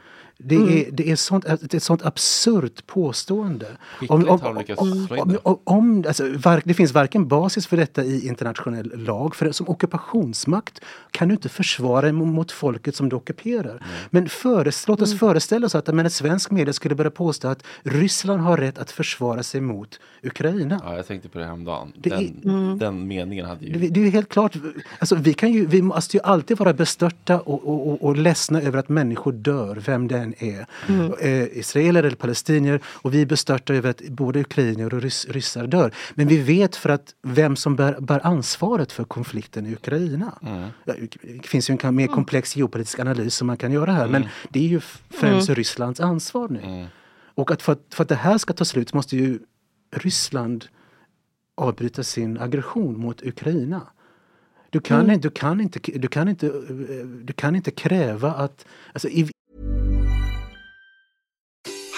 Det är, det är sånt, ett, ett sånt absurt påstående. Om, det. om, om, alltså, var, det finns varken basis för detta i internationell lag, för som ockupationsmakt kan du inte försvara mot folket som du ockuperar. Men föres, låt oss föreställa oss att men, ett svensk media skulle börja påstå att Ryssland har rätt att försvara sig mot Ukraina. Ja, jag tänkte på det häromdagen. Det är- Den, den meningen hade ju... Det, det är helt klart, alltså vi, kan ju, vi måste ju alltid vara bestörta och, och, och, och ledsna över att människor dör, vem det än är. Eh, israeler eller palestinier. Och vi är bestörta över att både ukrainier och rys, ryssar dör. Men vi vet för att vem som bär, bär ansvaret för konflikten i Ukraina. Ja, det finns ju en kan- mer komplex geopolitisk analys som man kan göra här. Men det är ju främst Rysslands ansvar nu. Och att för, att för att det här ska ta slut måste ju Ryssland avbryta sin aggression mot Ukraina. Du kan, inte, du kan, inte, du kan, inte, eh, du kan inte kräva att... Alltså, i,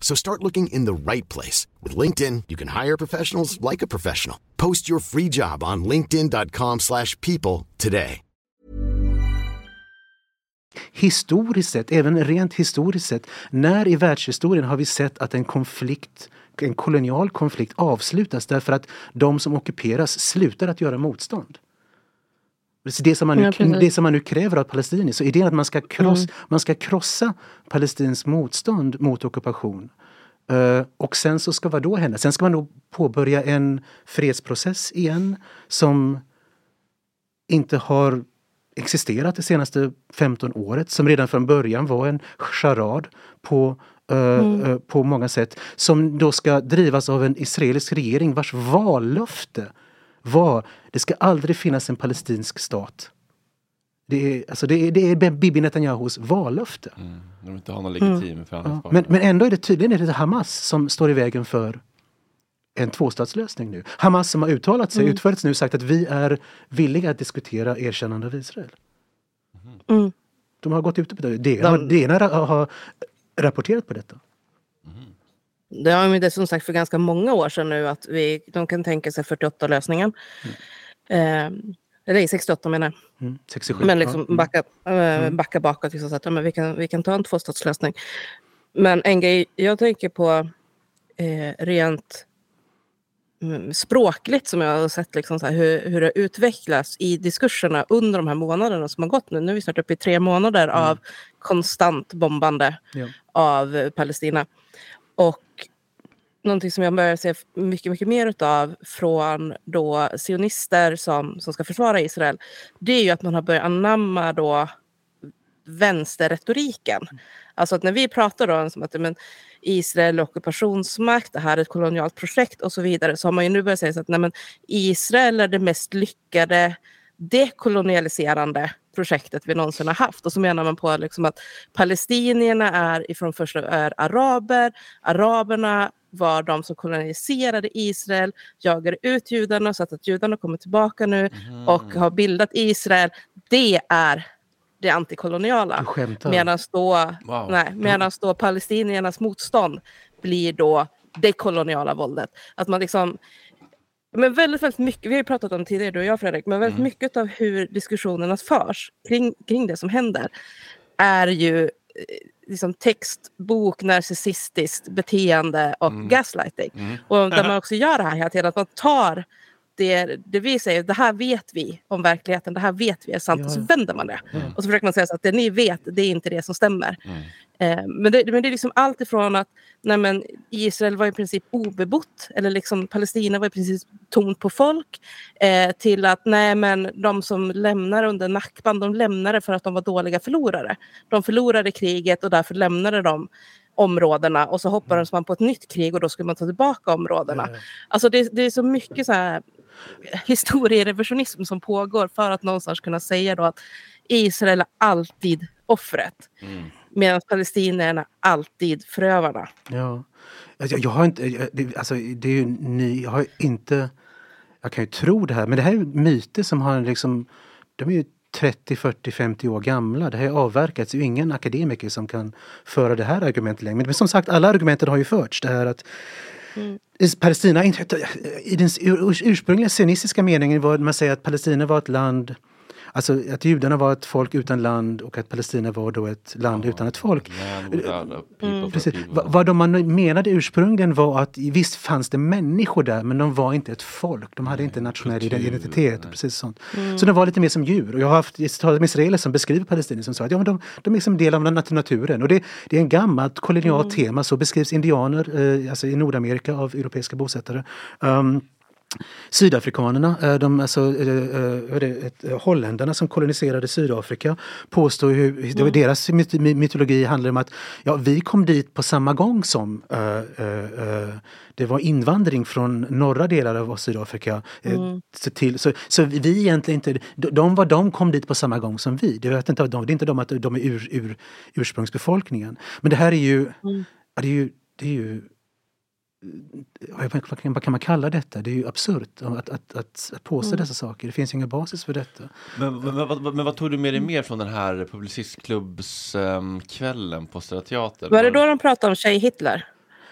So start looking in the right place. With LinkedIn, you can hire professionals like a professional. Post your free job on linkedin.com slash people today. Historiskt sett, även rent historiskt sett, när i världshistorien har vi sett att en konflikt en kolonial konflikt avslutas därför att de som ockuperas slutar att göra motstånd. Det som, man nu, ja, det som man nu kräver av palestinier, så idén att man ska, kross, mm. man ska krossa palestins motstånd mot ockupation. Uh, och sen så ska vad då hända? Sen ska man då påbörja en fredsprocess igen som inte har existerat det senaste 15 året, som redan från början var en charad på Eh, mm. Eh, på många sätt. Som då ska drivas av en israelisk regering vars vallöfte var det ska aldrig finnas en palestinsk stat. Det är, alltså det är, det är Bibi Netanyahus vallöfte. Mm. De vill inte ha någon legitim mm. ja. men, men ändå är det tydligen är det Hamas som står i vägen för en tvåstatslösning nu. Hamas som har uttalat sig mm. utförligt nu sagt att vi är villiga att diskutera erkännande av Israel. Mm. De har gått ut på det. Det ena har rapporterat på detta? Mm. Det har de som sagt för ganska många år sedan nu att vi, de kan tänka sig 48-lösningen. Mm. Eh, eller 68 menar jag. Mm, 67, men liksom ja. backa, äh, backa bakåt. Liksom, så att, ja, men vi, kan, vi kan ta en tvåstatslösning. Men en grej jag tänker på eh, rent mm, språkligt som jag har sett liksom, så här, hur, hur det utvecklas i diskurserna under de här månaderna som har gått nu. Nu är vi snart uppe i tre månader mm. av konstant bombande ja. av Palestina. Och någonting som jag börjar se mycket, mycket mer av från då sionister som, som ska försvara Israel, det är ju att man har börjat anamma då vänsterretoriken. Mm. Alltså att när vi pratar om att men, Israel är ockupationsmakt, det här är ett kolonialt projekt och så vidare, så har man ju nu börjat säga så att nej, men, Israel är det mest lyckade dekolonialiserande projektet vi någonsin har haft. Och så menar man på liksom att palestinierna är ifrån första är araber, araberna var de som koloniserade Israel, jagade ut judarna så att, judarna kommer tillbaka nu mm. och har bildat Israel. Det är det antikoloniala. Medan då, wow. nej, medan då palestiniernas motstånd blir då det koloniala våldet. Att man liksom men väldigt, väldigt mycket, vi har ju pratat om tidigare du och jag Fredrik, men väldigt mm. mycket av hur diskussionerna förs kring, kring det som händer är ju eh, liksom text, bok, narcissistiskt beteende och mm. gaslighting. Mm. Och där man också gör det här hela tiden, att man tar det, det vi säger, det här vet vi om verkligheten, det här vet vi är sant. Ja. Och så vänder man det. Mm. Och så försöker man säga så att det ni vet, det är inte det som stämmer. Mm. Eh, men, det, men det är liksom allt ifrån att nej men, Israel var i princip obebott, eller liksom Palestina var i princip tomt på folk, eh, till att nej men de som lämnar under nackban, de lämnade för att de var dåliga förlorare. De förlorade kriget och därför lämnade de områdena och så hoppades man på ett nytt krig och då skulle man ta tillbaka områdena. Mm. Alltså det, det är så mycket så här historierevisionism som pågår för att någonstans kunna säga då att Israel är alltid offret. Mm. Medan palestinierna alltid förövarna. Ja. Alltså, jag, har inte, alltså, det är ju ny, jag har inte, jag kan ju tro det här, men det här är myter som har liksom, de är ju 30, 40, 50 år gamla. Det här har avverkats. Det är ingen akademiker som kan föra det här argumentet längre. Men som sagt, alla argumenten har ju förts. Det här att mm. Palestina, i den ursprungliga sionistiska meningen var man säger att Palestina var ett land Alltså att judarna var ett folk utan land och att Palestina var då ett land utan ett folk. For Precis. Vad de man menade ursprungligen var att visst fanns det människor där men de var inte ett folk. De hade inte nationell kultur, identitet. Och precis sånt. Så de var lite mer som djur. Och jag har haft talat med israeler som beskriver palestinier som sa att ja, men de, de är liksom del av nat- naturen. Och det, det är en gammalt kolonialt tema. Så beskrivs indianer eh, alltså i Nordamerika av europeiska bosättare. Um, Sydafrikanerna, eh, de, alltså, eh, eh, det, holländarna som koloniserade Sydafrika påstår ju, var deras myt- my- mytologi handlar om att ja, vi kom dit på samma gång som eh, eh, det var invandring från norra delar av Sydafrika. så, till, så, så vi egentligen inte, de, var de kom dit på samma gång som vi. Det, vet inte, de, det är inte de att de är ur, ur, ursprungsbefolkningen. Men det här är ju, ja, det är ju, det är ju vad kan, vad kan- man kalla detta? Det är ju absurt att, att, att, att påstå dessa saker. Det finns ju ingen basis för detta. Men, men, men, vad- men vad tog du med dig mer från den här publicistklubbskvällen på Södra Teatern? Var det då de pratade om tjej Hitler?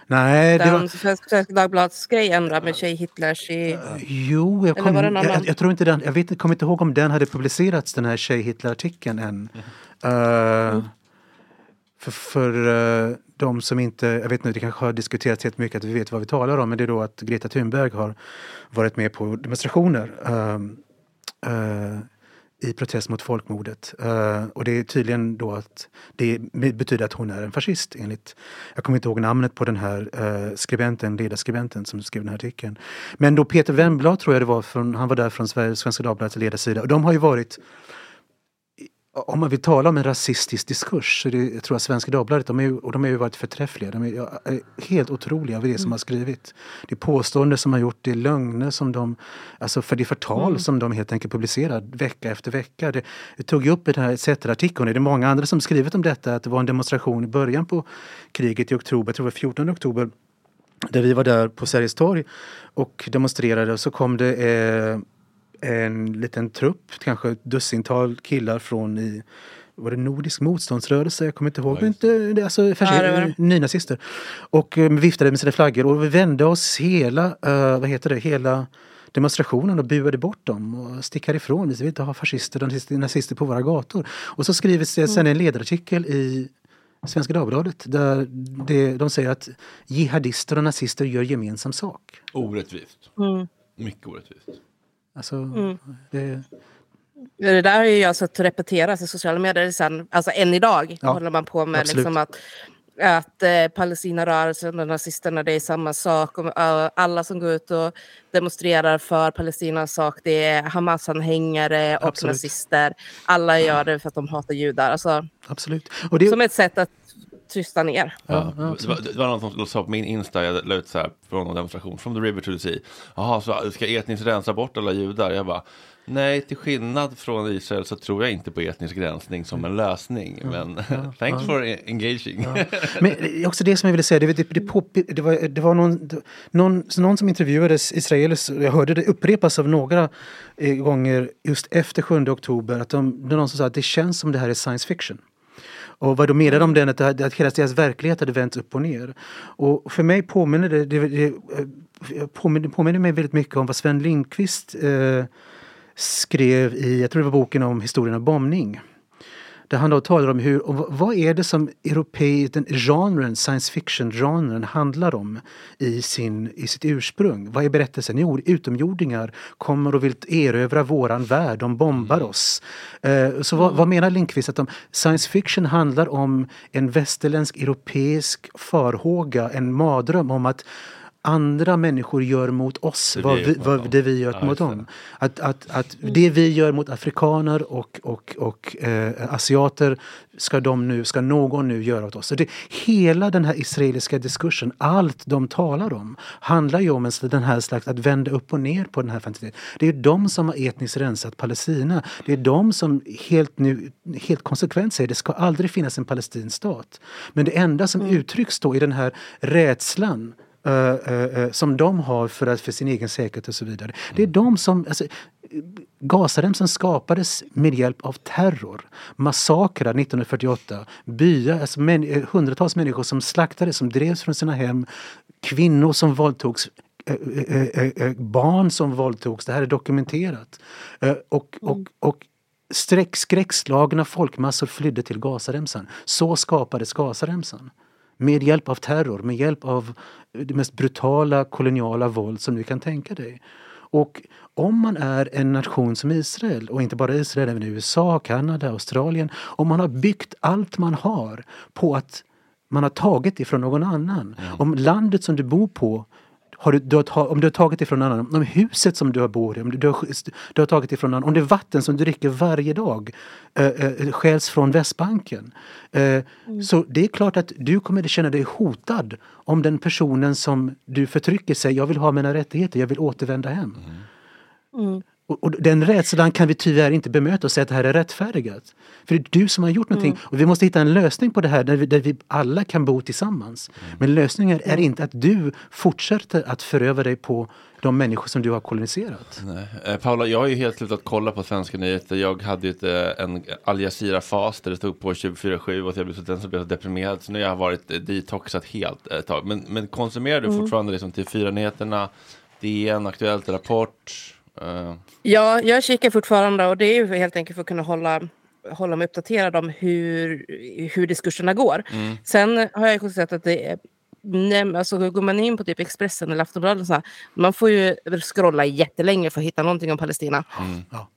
Nej, det Den var, Svenska Svenska Dagbladets där med tjej Hitlers i... jo, jag, kom, det jag, jag tror inte den, jag vet, kommer inte ihåg om den hade publicerats den här Tjej Hitler-artikeln än. Eh, för, för eh, de som inte, jag vet inte, det kanske har diskuterats helt mycket att vi vet vad vi talar om, men det är då att Greta Thunberg har varit med på demonstrationer ehm, eh, i protest mot folkmordet. Eh, och det är tydligen då att det betyder att hon är en fascist enligt, jag kommer inte ihåg namnet på den här eh, skribenten, ledarskribenten som skrev den här artikeln. Men då Peter Wennblad tror jag det var, från, han var där från Sveriges, Svenska Dagbladets ledarsida och de har ju varit om man vill tala om en rasistisk diskurs så det, jag tror jag Svenska Dagbladet, de är och de har ju varit förträffliga. De är, helt otroliga över det som har skrivit. Det är påståenden som har gjort, det är lögner som de, alltså för det förtal som de helt enkelt publicerar vecka efter vecka. Det, det tog ju upp i den här ETC-artikeln, det är många andra som skrivit om detta, att det var en demonstration i början på kriget i oktober, jag tror det var 14 oktober, där vi var där på Sergels torg och demonstrerade och så kom det eh, en liten trupp, kanske ett dussintal killar från i var det Nordisk motståndsrörelse? Jag kommer inte ihåg. Ja, inte, det, alltså, Ja, det. nynazister. Och eh, viftade med sina flaggor och vi vände oss hela, eh, vad heter det, hela demonstrationen och buade bort dem och stick härifrån. Vi vill inte ha fascister och nazister- nazister på våra gator. Och så skrivs det sen en ledarartikel i Svenska Dagbladet där det, de säger att jihadister och nazister gör gemensam sak. Orättvist. Mm. Mycket orättvist. Alltså, Mm. det, Det där har ju jag sett repeteras i sociala medier sen, alltså än idag Ja, håller man på med absolut. liksom att, att eh, Palestinarörelsen och nazisterna det är samma sak. Och, eh, alla som går ut och demonstrerar för Palestinas sak det är Hamas-anhängare och Absolut. nazister. Alla gör det för att de hatar judar. Alltså, absolut. Och det, som ett sätt att tysta ner. Ja, ja, det, var, det var någon som sa på min Insta, jag la ut så här från en demonstration, from the river to the sea. Jaha, så ska etniskt rensa bort alla judar? Jag bara, nej, till skillnad från Israel så tror jag inte på etnisk rensning som en lösning. Men *laughs* thanks for engaging. *laughs* Men det är också det som jag ville säga, det, det, det, på, det, var, det var någon, någon, någon som intervjuades israeler, jag hörde det upprepas av några eh, gånger just efter 7 oktober, att de, det var någon som sa att det känns som det här är science fiction. Och vad de menade om den, att, att hela deras verklighet hade vänts upp och ner. Och för mig påminner det, det, det eh, påminner, påminner mig väldigt mycket om vad Sven Lindqvist eh, skrev i, jag tror det var boken om historien om bombning. Där han då talar om hur, och vad är det som europei, den genren, science fiction-genren handlar om i, sin, i sitt ursprung? Vad är berättelsen? Jo, utomjordingar kommer och vill erövra våran värld, de bombar oss. Eh, så vad, vad menar Lindqvist? Att de, science fiction handlar om en västerländsk europeisk farhåga, en mardröm om att andra människor gör mot oss vad vi, mot vad det vi gör Ja, mot dem. Att, att, att det vi gör mot afrikaner och, och, och eh, asiater ska, de nu, ska någon nu göra åt oss. Så det, hela den här israeliska diskursen, allt de talar om, handlar ju om en, den här slags att vända upp och ner på den här fantasin. Det är de som har etniskt rensat Palestina. Det är de som helt, nu, helt konsekvent säger att det ska aldrig finnas en palestinsk stat. Men det enda som uttrycks då i den här rädslan som de har för, att, för sin egen säkerhet och så vidare. Det är de som, alltså, Gazaremsan skapades med hjälp av terror. Massakrer 1948. Byar, alltså män, eh, hundratals människor som slaktades, som drevs från sina hem. Kvinnor som våldtogs. eh, eh, eh, eh, barn som våldtogs. Det här är dokumenterat. Eh, och, och, och Streck, skräckslagna folkmassor flydde till Gazaremsan. Så skapades Gazaremsan. Med hjälp av terror, med hjälp av det mest brutala koloniala våld som du kan tänka dig. Och om man är en nation som Israel, och inte bara Israel, även USA, Kanada, Australien. Om man har byggt allt man har på att man har tagit ifrån någon annan. Om landet som du bor på har du, du har, om du har tagit ifrån någon annan, om huset som du bor i, om du, du, har, du har tagit ifrån någon om det vatten som du dricker varje dag äh, äh, stjäls från Västbanken. Äh, mm. Så det är klart att du kommer att känna dig hotad om den personen som du förtrycker säger jag vill ha mina rättigheter, jag vill återvända hem. Mm. Mm. Och, och, den rädslan kan vi tyvärr inte bemöta och säga att det här är rättfärdigat. För det är du som har gjort någonting mm. och vi måste hitta en lösning på det här där vi, där vi alla kan bo tillsammans. Mm. Men lösningen är inte att du fortsätter att föröva dig på de människor som du har koloniserat. Nej. Eh, Paula, jag har ju helt slutat kolla på svenska nyheter. Jag hade ju ett, eh, en Al Jazeera-fas där det stod på 24-7 och jag blev så, den så blev så deprimerad. Så nu har jag varit eh, detoxat helt ett tag. Men, men konsumerar du mm. fortfarande liksom till fyra nyheterna DN, Aktuellt, Rapport? Uh. Ja, jag kikar fortfarande och det är ju helt enkelt för att kunna hålla, hålla mig uppdaterad om hur, hur diskurserna går. Mm. Sen har jag konstaterat att det är Nej, alltså går man in på typ Expressen eller Aftonbladet, man får ju scrolla jättelänge för att hitta någonting om Palestina. Mm. Ja.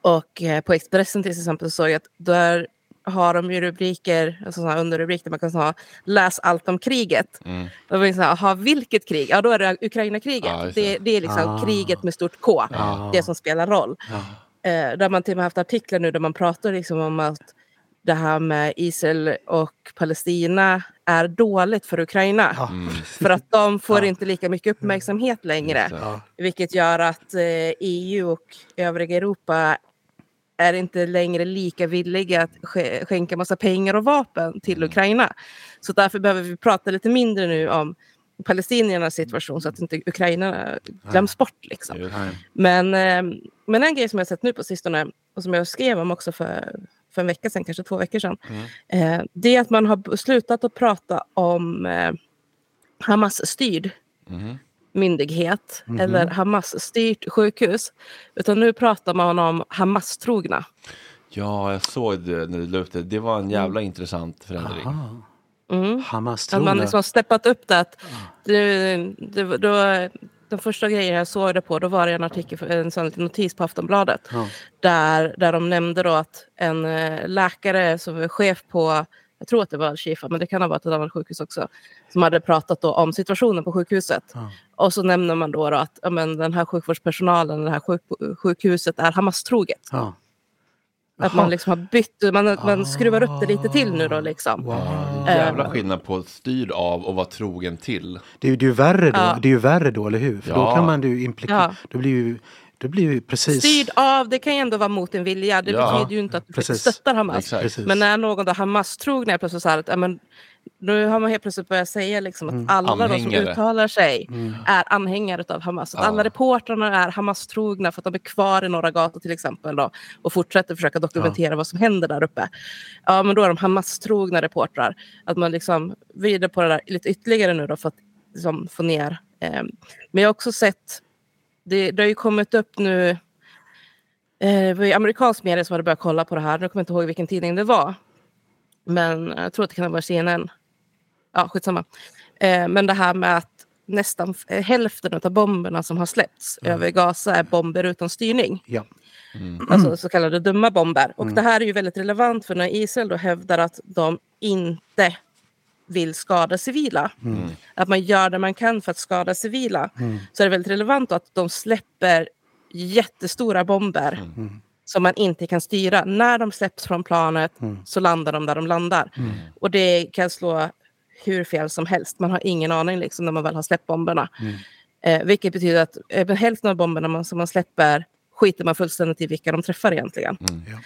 Och eh, på Expressen till exempel så såg jag att där har de ju rubriker, alltså underrubriker, man kan ha läs allt om kriget. Mm. Då säga, aha, vilket krig? Ja, då är det Ukraina-kriget. Ja, det, det, är liksom ah. kriget med stort K, ah. det som spelar roll. Ah. Eh, där man till och med haft artiklar nu där man pratar liksom om att det här med Israel och Palestina är dåligt för Ukraina. Mm. För att de får ja. inte lika mycket uppmärksamhet längre. Ja. Vilket gör att eh, EU och övriga Europa är inte längre lika villiga att skänka massa pengar och vapen till mm. Ukraina. Så därför behöver vi prata lite mindre nu om palestiniernas situation så att inte Ukraina glöms bort. Liksom. Men, ehm, men en grej som jag sett nu på sistone och som jag skrev om också för, för en vecka sedan, kanske två veckor sedan. Mm. Eh, det är att man har slutat att prata om eh, Hamas-styrd mm myndighet mm -hmm. eller Hamas-styrt sjukhus. Utan nu pratar man om Hamas-trogna. Ja, jag såg det när du la upp det. Det var en jävla mm. intressant förändring. Mm. Hamas-trogna. Att man liksom steppat upp det. Att det, det då, de första grejerna jag såg det på, då var det en artikel, en sån liten notis på Aftonbladet. Ja. Där, där de nämnde då att en äh, läkare som är chef på jag tror att det var Shifa, men det kan ha varit ett annat sjukhus också, som hade pratat då om situationen på sjukhuset. Ja. Och så nämner man då, då att ja, men den här sjukvårdspersonalen, det här sjuk sjukhuset är Hamas-troget. Ja. Att man liksom har bytt, man, man skruvar upp det lite till nu då liksom. Wow. Jävla skillnad på styrd av och vara trogen till. Det är, det är ju värre då, ja. det är ju värre då, eller hur? För ja. då kan man ju implikera, ja. då blir ju det blir ju precis... Styrd av, det kan ju ändå vara mot en vilja. Det ja, betyder ju inte att du precis. stöttar Hamas. Men när någon då Hamas-trogen är plötsligt så här att men, nu har man helt plötsligt börjat säga liksom att mm. alla som uttalar sig mm. är anhängare av Hamas. Att ja. Alla reportrarna är Hamas-trogna för att de är kvar i Norra gatan till exempel då, och fortsätter försöka dokumentera ja. vad som händer där uppe. Ja, men då är de Hamas-trogna reportrar. Att man liksom vrider på det där lite ytterligare nu då för att liksom, få ner. Eh. Men jag har också sett det, det har ju kommit upp nu, eh, det var ju amerikansk media som hade börjat kolla på det här, nu kommer jag inte ihåg vilken tidning det var. Men jag tror att det kan ha varit CNN. Ja, skitsamma. Eh, men det här med att nästan hälften av bomberna som har släppts mm. över Gaza är bomber utan styrning. Ja. Mm. Alltså så kallade dumma bomber. Och mm. det här är ju väldigt relevant för när Israel då hävdar att de inte vill skada civila. Mm. Att man gör det man kan för att skada civila. Mm. Så är det väldigt relevant att de släpper jättestora bomber mm. som man inte kan styra. När de släpps från planet mm. så landar de där de landar. Mm. Och det kan slå hur fel som helst. Man har ingen aning liksom, när man väl har släppt bomberna. Mm. Eh, vilket betyder att eh, hälften av bomberna man, som man släpper skiter man fullständigt i vilka de träffar egentligen. Ja.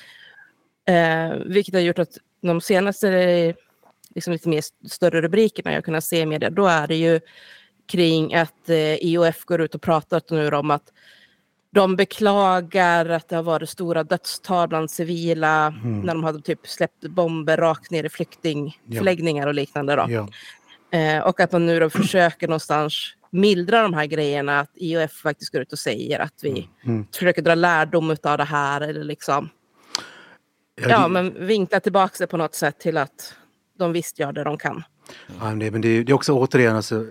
Eh, vilket har gjort att de senaste liksom lite mer större rubrikerna jag kunnat se i media, då är det ju kring att eh, IOF går ut och pratar nu om att de beklagar att det har varit stora dödstal bland civila mm. när de hade typ släppt bomber rakt ner i flyktingförläggningar ja. och liknande. Då. Ja. Eh, och att man nu då försöker någonstans mildra de här grejerna, att IOF faktiskt går ut och säger att vi mm. Mm. försöker dra lärdom av det här. Eller liksom. Ja, det- men vinkla tillbaka det på något sätt till att de visst gör det de kan. Ja, men det, men det, är- det är också återigen alltså,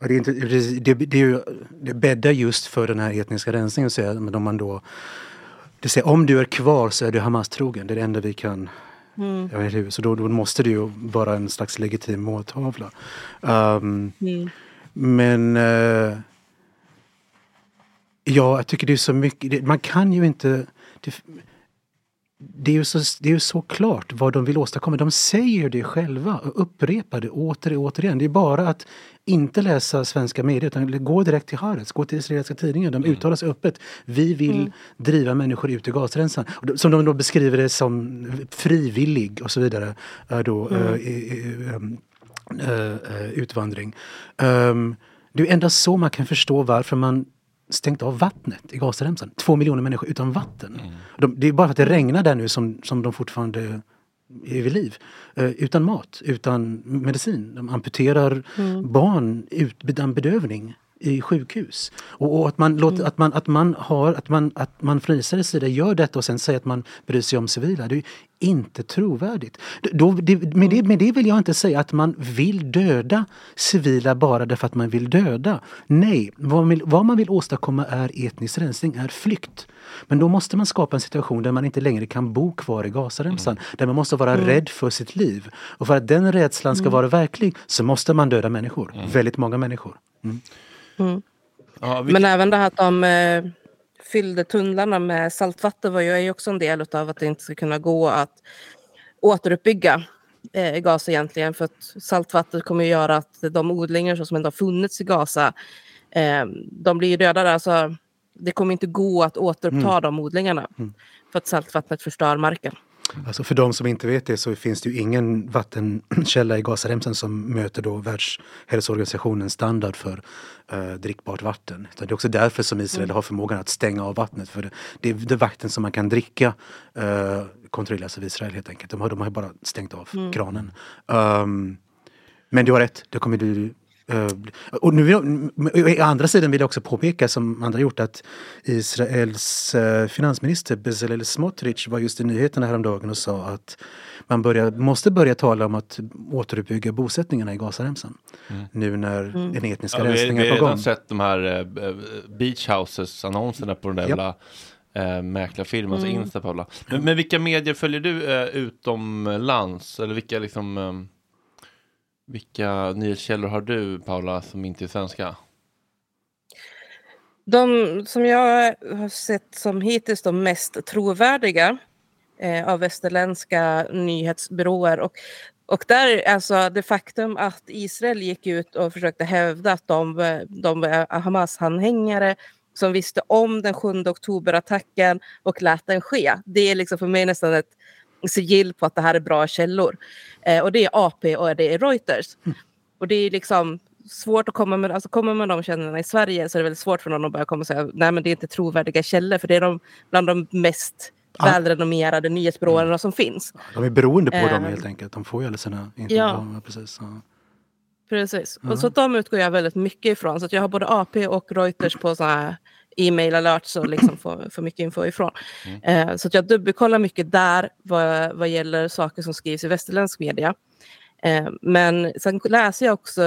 det, är inte, det, det, är ju, det bäddar just för den här etniska rensningen. Så men om man då, det säger, om du är kvar så är du Hamas-trogen. Det är det enda vi kan... Mm. Så då, då måste det ju vara en slags legitim måltavla. Um, Mm. Men... eh, ja, jag tycker det är så mycket. Det, man kan ju inte... Det, det är, ju så, det är ju så klart vad de vill åstadkomma. De säger det själva och upprepar det åter och återigen. Det är bara att inte läsa svenska medier utan gå direkt till Haaretz, gå till israeliska tidningar. De uttalar sig öppet. Vi vill driva människor ut. Och då- Som de då beskriver det som frivillig och så vidare. Är då, eh, i- i- ehm, eh, eh, utvandring. Um, det är endast så man kan förstå varför man stängt av vattnet i Gazaremsan. Två miljoner människor utan vatten. De, det är bara för att det regnar där nu som, som de fortfarande är vid liv. Eh, utan mat, utan medicin. De amputerar barn utan bedövning i sjukhus. Och, och att, man låter, att, man, att man har, att man, att man från Israels sida gör detta och sen säger att man bryr sig om civila. Det är inte trovärdigt. Då, det, med, det, med det vill jag inte säga att man vill döda civila bara därför att man vill döda. Nej, vad man vill, vad man vill åstadkomma är etnisk rensning, är flykt. Men då måste man skapa en situation där man inte längre kan bo kvar i Gazaremsan. Där man måste vara rädd för sitt liv. Och för att den rädslan ska vara verklig så måste man döda människor. Väldigt många människor. Mm. Ja, vi, Men även det här att de eh, fyllde tunnlarna med saltvatten var ju också en del av att det inte ska kunna gå att återuppbygga eh, Gaza egentligen. För att saltvattnet kommer att göra att de odlingar som ändå har funnits i Gaza, eh, de blir ju dödade. Alltså, det kommer inte gå att återuppta de odlingarna. För att saltvattnet förstör marken. Alltså för de som inte vet det så finns det ju ingen vattenkälla i Gazaremsan som möter då Världshälsoorganisationens standard för eh, drickbart vatten. Utan det är också därför som Israel har förmågan att stänga av vattnet. För det, det är det vatten som man kan dricka eh, kontrolleras av Israel helt enkelt. De har, de har bara stängt av kranen. Um, men du har rätt, det kommer bli och nu å andra sidan vill jag också påpeka som andra gjort att Israels eh, finansminister Bezalel Smotrich var just i nyheterna häromdagen och sa att man börjar, måste börja tala om att återuppbygga bosättningarna i Gazaremsan. Nu när den etniska ja, vi, rensningen vi har är på gång. redan sett de här eh, beach houses annonserna på den där jävla eh, mäklarfirman, mm. Insta Paula. Men, men vilka medier följer du eh, utomlands? Eller vilka liksom eh, vilka nyhetskällor har du Paula som inte är svenska? De som jag har sett som hittills de mest trovärdiga eh, av västerländska nyhetsbyråer. Och, och där, alltså det faktum att Israel gick ut och försökte hävda att de, de är Hamas-anhängare som visste om den 7 oktober-attacken och lät den ske. Det är liksom för mig nästan ett sigill på att det här är bra källor. Eh, och det är AP och det är Reuters. Och det är liksom svårt att komma med, alltså kommer med de källorna i Sverige så är det väldigt svårt för någon att börja komma och säga nej men det är inte trovärdiga källor för det är de, bland de mest Ah. välrenommerade nyhetsbyråerna som finns. De är beroende på dem Eh, helt enkelt. De får ju alla sina ja. informationer. Precis, ja. Precis. Och så de utgår jag väldigt mycket ifrån. Så jag har både AP och Reuters på sådana här e-mail alerts och liksom *clears throat* får, får mycket info ifrån. Eh, så jag dubbelkollar mycket där vad, vad gäller saker som skrivs i västerländsk media. Eh, men sen läser jag också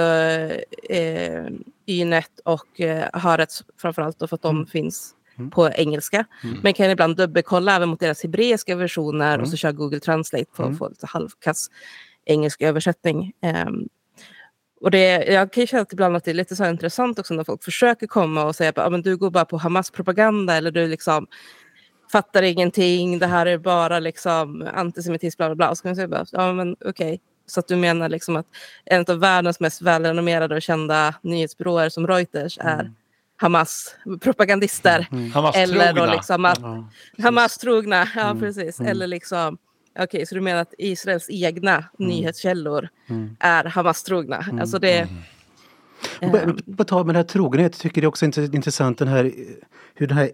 eh, Ynet och eh, Haaretz framförallt då för att de finns på engelska. Men kan ibland dubbelkolla även mot deras hebreiska versioner och så kör Google Translate för att få lite halvkass engelsk översättning. Ehm, och det, jag kan ju känna att ibland att det är lite så intressant också när folk försöker komma och säga att ah, du går bara på Hamas propaganda eller du liksom fattar ingenting, det här är bara liksom antisemitism, bla bla bla. Och så kan jag säga bara, ja men okej. Så att du menar liksom att en av världens mest välrenommerade och kända nyhetsbyråer som Reuters är Hamas-propagandister. Hamas Eller då trogna. liksom att Ja. Hamas-trogna, ja precis. Eller liksom, okej, så du menar att Israels egna nyhetskällor är Hamas-trogna? Alltså det, På- tal med den här trogenhet, tycker är också int- intressant den här, eh, hur den här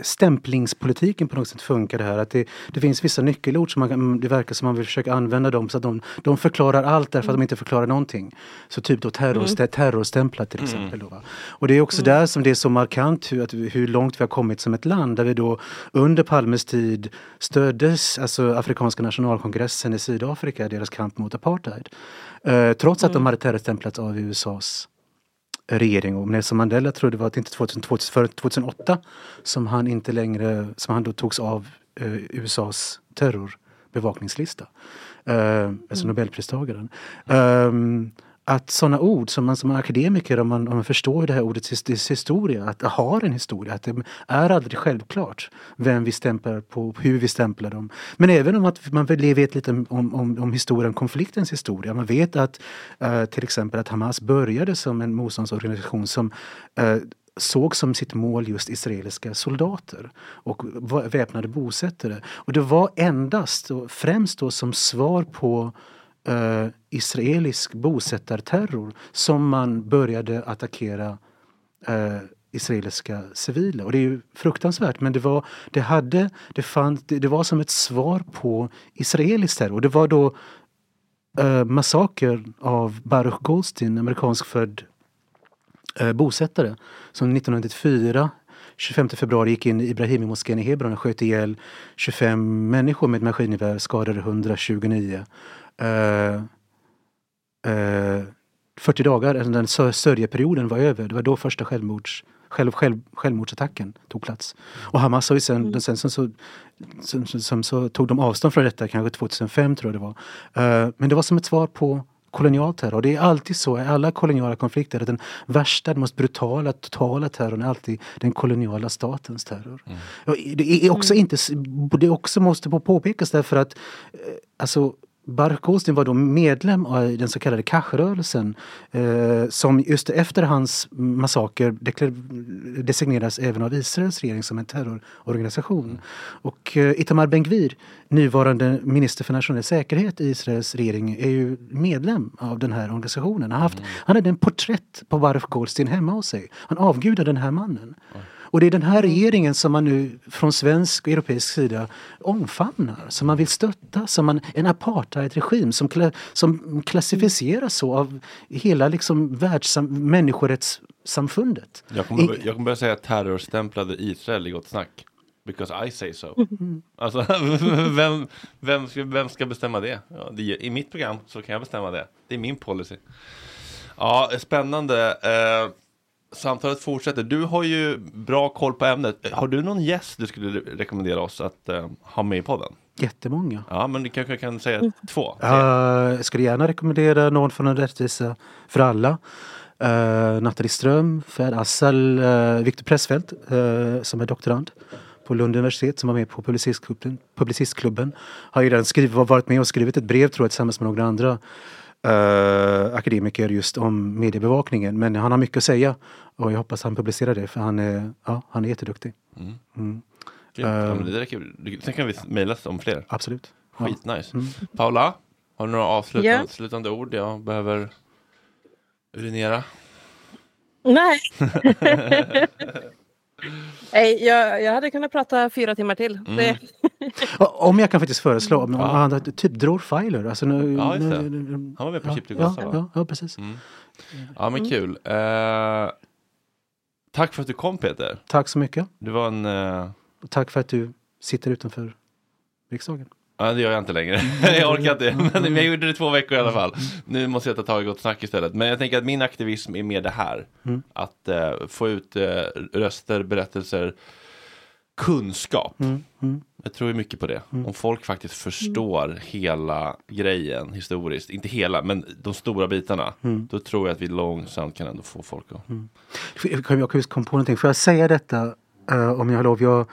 stämplingspolitiken på något sätt funkar det här. Att det, det finns vissa nyckelord som man, det verkar som man vill försöka använda dem så att de, de förklarar allt därför att de inte förklarar någonting. Så typ då terrorstä, terrorstämplar till exempel. Då, va? Och det är också där som det är så markant hur, att, hur långt vi har kommit som ett land där vi då under Palmes tid stöddes alltså Afrikanska nationalkongressen i Sydafrika, deras kamp mot apartheid. Eh, trots att de hade terrorstämplats av USAs regering och Nelson Mandela tror det var att inte 2000, 2000, för 2008 som han inte längre, som han då togs av eh, USAs terrorbevakningslista. Eh, alltså Nobelpristagaren. Ehm, att sådana ord som man som akademiker, om man, om man förstår det här ordets his- historia, att det har en historia, att det är aldrig självklart vem vi stämplar på, hur vi stämplar dem. Men även om att man väl vet lite om, om, om historien, konfliktens historia. Man vet att uh, till exempel att Hamas började som en motståndsorganisation som uh, såg som sitt mål just israeliska soldater och väpnade bosättare. Och det var endast, och främst då som svar på eh, israelisk bosättarterror som man började attackera eh, israeliska civila. Och det är ju fruktansvärt men det var, det hade, det, fann, det, det var som ett svar på israelisk terror. Det var då eh, massaker av Baruch Goldstein, amerikansk född eh, bosättare som 1994 25 februari gick in i Ibrahimi-moskén i Hebron och sköt ihjäl 25 människor med ett maskingevär, skadade 129. Eh, eh, 40 dagar, alltså den sö- sörjeperioden var över, det var då första självmords, själv, själv, självmordsattacken tog plats. Och Hamas har ju sen, sen, sen så, sen, sen, sen så tog de avstånd från detta, kanske 2005 tror jag det var. Eh, men det var som ett svar på kolonial terror. Och det är alltid så i alla koloniala konflikter att den värsta, den most brutala, totala terrorn är alltid den koloniala statens terror. Och det är också inte, det också måste på påpekas därför att eh, alltså Baruch Goldstein var då medlem av den så kallade Kach-rörelsen eh, som just efter hans massaker designeras även av Israels regering som en terrororganisation. Och eh, Itamar Ben-Gvir, nuvarande minister för nationell säkerhet i Israels regering, är ju medlem av den här organisationen. Han, haft, han hade en porträtt på Baruch Goldstein hemma hos sig. Han avgudar den här mannen. Och det är den här regeringen som man nu från svensk och europeisk sida omfamnar, som man vill stötta, som man, en apartheidregim som, kla, som klassificeras så av hela liksom världssam, människorättssamfundet. Jag kommer, jag kommer börja säga terrorstämplade Israel i Gott Snack. Because I say so. Alltså, *laughs* vem, vem, ska, vem ska bestämma det? Ja, det? I mitt program så kan jag bestämma det. Det är min policy. Ja, spännande. Eh, samtalet fortsätter. Du har ju bra koll på ämnet. Har du någon gäst du skulle re- rekommendera oss att eh, ha med i podden? Jättemånga. Ja, men du kanske kan säga två. Uh, jag skulle gärna rekommendera någon från en rättvisa för alla. Uh, Nathalie Ström, Ferd Assal, uh, Viktor Pressfeldt uh, som är doktorand på Lund universitet som var med på Publicistklubben. Publicistklubben. Har ju redan skrivit, varit med och skrivit ett brev tror jag tillsammans med några andra uh, akademiker just om mediebevakningen. Men han har mycket att säga och jag hoppas han publicerar det för han är, ja, han är jätteduktig. Mm. Mm. Grymt. Ja, men det Sen kan vi mejlas om fler. Absolut. Ja. Skitnice. Mm. Paula, har du några avslutande Ja. slutande ord? Jag behöver urinera. Nej. *laughs* *laughs* Nej, jag, jag hade kunnat prata fyra timmar till. Mm. *laughs* Om jag kan faktiskt föreslå, om Ja. typ Dror Filer. Alltså, nu, Ja, just det. nu- Han var med på ja, Chip to ja, ja, ja, precis. Mm. Ja, men kul. Eh, tack för att du kom Peter. Tack så mycket. Du var en... Och tack för att du sitter utanför riksdagen. Ja, det gör jag inte längre. *laughs* jag orkar inte. Men jag gjorde det två veckor i alla fall. Nu måste jag ta tag i Gott Snack istället. Men jag tänker att min aktivism är mer det här. Mm. Att eh, få ut eh, röster, berättelser, kunskap. Mm, mm. Jag tror mycket på det. Om folk faktiskt förstår hela grejen historiskt, inte hela, men de stora bitarna, Mm. då tror jag att vi långsamt kan ändå få folk att... Jag kan jag just kom på någonting. Får jag säga detta eh, om jag har lov? Jag,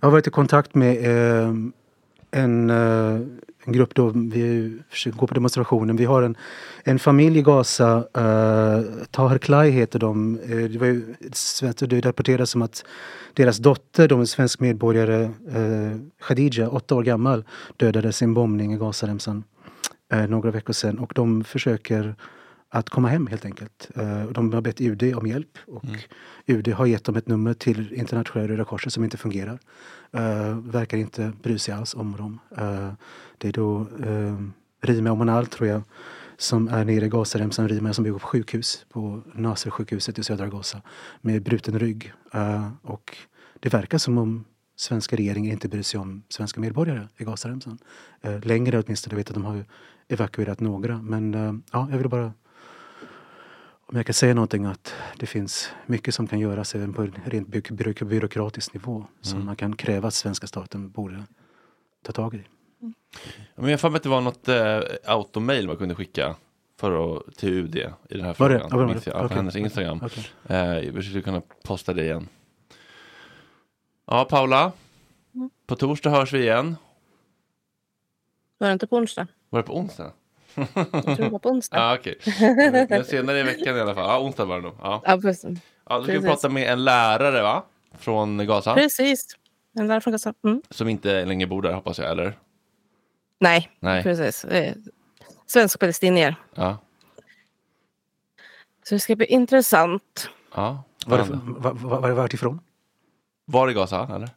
jag har varit i kontakt med eh, en, eh, en grupp då vi försöker gå på demonstrationen. Vi har en, en familj i Gaza, eh, uh, Tahar Klai heter de. Uh, det var ju det rapporteras som att deras dotter, de är svensk medborgare, uh, Khadija, åtta år gammal, dödades i en bombning i Gazaremsan uh, några veckor sedan. Och de försöker att komma hem helt enkelt. Eh, de har bett UD om hjälp och UD har gett dem ett nummer till internationella Röda Korset som inte fungerar. Uh, verkar inte bry sig alls om dem. Uh, det är då uh, Rime Omanal tror jag som är nere i Gazaremsan, Rime som bor på sjukhus på Nasser-sjukhuset i södra Gaza med bruten rygg. Uh, och det verkar som om svenska regeringen inte bryr sig om svenska medborgare i Gazaremsan. Uh, längre åtminstone. Jag vet att de har evakuerat några. Men ja, jag vill bara om jag kan säga någonting att det finns mycket som kan göras även på en rent by by byråkratisk nivå som Mm. man kan kräva att svenska staten borde ta tag i. Men jag har att det var något eh, automail man kunde skicka för att, till UD i den här Var det? frågan. Ja, var det? minns jag, på Okej. hennes Instagram. Okej. Eh, vi skulle kunna posta det igen. Ja, Paula. Mm. På torsdag hörs vi igen. Var det inte på onsdag? Var det på onsdag? Jag tror det var på onsdag. Ja, okej. Men senare i veckan i alla fall. Ja, onsdag var det nog. Ja. Ja, precis. Ja, då ska vi prata med en lärare va? Från Gaza. Precis. En lärare från Gaza. Mm. Som inte längre bor där hoppas jag, eller? Nej, Nej. precis. Eh, Svensk-palestinier. Ja. Så det ska bli intressant. ja. Var det, var, var, var det vart ifrån? Var i Gaza, eller?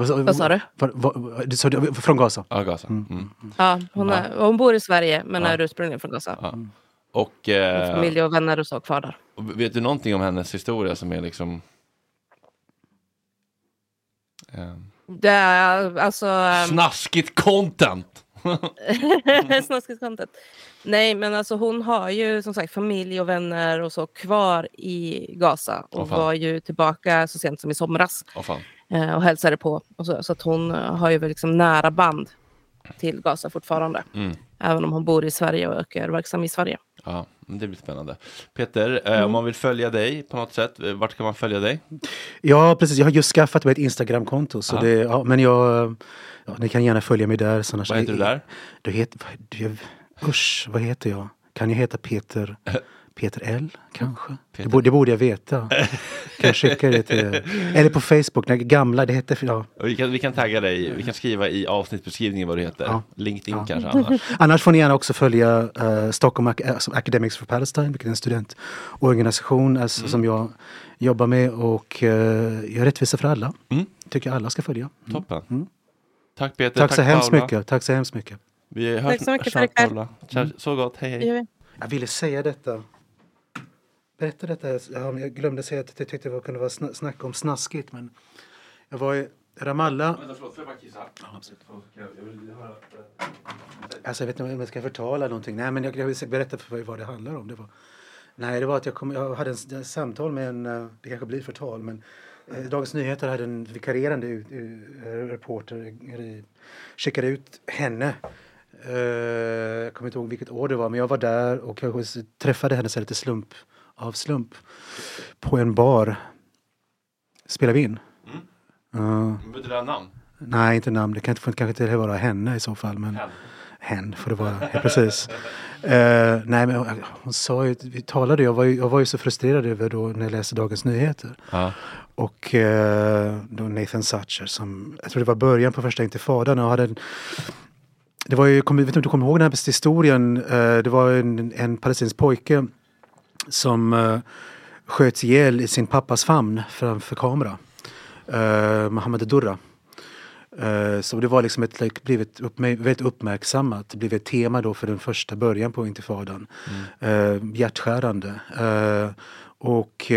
Vad sa, Vad sa du? Var, var, du sa från Gaza? Ja, Gaza. Mm. Ja, hon, är, hon bor i Sverige men Ja. är ursprungligen från Gaza. Ja. Och, eh, Familj och vänner och så kvar där. och vet du någonting om hennes historia som är liksom... Eh, Det är alltså... ehm, snaskigt content! *laughs* Snaskigt content. Nej, men alltså hon har ju som sagt familj och vänner och så kvar i Gaza och fan. var ju tillbaka så sent som i somras eh, och hälsade på. Och så, så att hon eh, har ju väl liksom nära band till Gaza fortfarande. Mm. Även om hon bor i Sverige och är verksam i Sverige. Ja, det blir spännande. Peter, eh, Mm. om man vill följa dig på något sätt, eh, vart kan man följa dig? Ja, precis. Jag har just skaffat mig ett Instagramkonto. Så det, ja, men jag, ja, ni kan gärna följa mig där. Så annars- Vad heter du där? Du heter, du, usch, vad heter jag? Kan jag heta Peter, *laughs* Peter L kanske? Det, borde, det borde jag veta. Kan jag skicka det till *laughs* Eller på Facebook, den gamla, det hette... Ja. Vi, kan, vi kan tagga dig, vi kan skriva i avsnittsbeskrivningen vad du heter. Ja. LinkedIn Ja. kanske annars. *laughs* Annars får ni gärna också följa uh, Stockholm Ac- alltså Academics for Palestine, vilket är en studentorganisation alltså, Mm. som jag jobbar med och uh, gör rättvisa för alla. Mm. Tycker alla ska följa. Mm. Toppen. Mm. Tack Peter, Tack, så hemskt mycket. Tack så hemskt mycket. Vi hörs Tack så mycket för ikväll. Tja, Så gott, hej hej. Jag ville säga detta. Berätta detta. Jag glömde säga att jag tyckte det kunde vara sna- snack om snaskigt. Men jag var i Ramallah. förlåt, får jag bara kissa? Ja, absolut. Alltså, jag vet inte om jag ska förtala någonting. Nej, men jag, jag vill berätta för vad det handlar om. Det var, nej, det var att jag, kom, jag hade en, ett samtal med en, eh, det kanske blir förtal, men eh, Dagens Nyheter hade en vikarierande ut, reporter, skickade ut henne. Eh, jag kommer inte ihåg vilket år det var, men jag var där och jag träffade henne så lite slump, av slump på en bar. Spelar vi in? Ja. Vill du ha namn? Nej, inte namn. Det kan inte, kanske inte vara henne i så fall. Men Hen. hen får det vara. Ja, precis. Eh, nej, men hon, hon sa ju, vi talade, jag var ju, jag var ju så frustrerad över då när jag läste Dagens Nyheter. Ja. Och eh, då Nathan Satcher som, jag tror det var början på första intifadan och hade en, det var ju, kom, vet inte om du kommer ihåg den här historien, eh, det var en, en palestinsk pojke som eh, sköts ihjäl i sin pappas famn framför kamera. Uh, Mohammed Durra. Eh, Så det var liksom ett, like, blivit uppmär- väldigt uppmärksammat. Det blev ett tema då för den första början på intifadan. Mm. hjärtskärande. Eh, och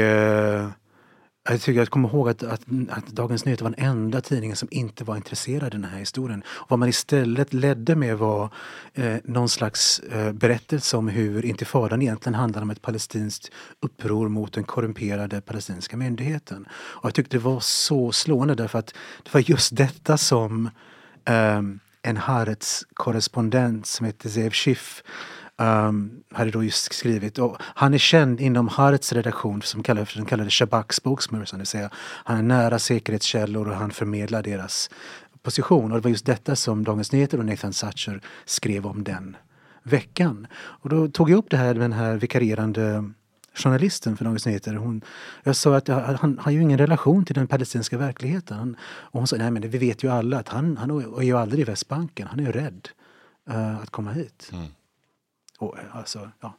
jag tycker jag kommer ihåg att, att, att Dagens Nyheter var den enda tidningen som inte var intresserad av den här historien. Och vad man istället ledde med var eh, någon slags eh, berättelse om hur intifadan egentligen handlade om ett palestinskt uppror mot den korrumperade palestinska myndigheten. Och jag tyckte det var så slående därför att det var just detta som eh, en Haaretz korrespondent som heter Zev Schiff um, hade då just skrivit. Och han är känd inom Harets redaktion som kallar för den kallade Shabaks spokesperson, det vill säga han är nära säkerhetskällor och han förmedlar deras position. Och det var just detta som Dagens Nyheter och Nathan Satcher skrev om den veckan. Och då tog jag upp det här med den här vikarierande journalisten för Dagens Nyheter. Hon, jag sa att han, han har ju ingen relation till den palestinska verkligheten. Han, och hon sa, nej men det, vi vet ju alla att han, han är ju aldrig i Västbanken. Han är ju rädd uh, att komma hit. Mm. Och, alltså, ja.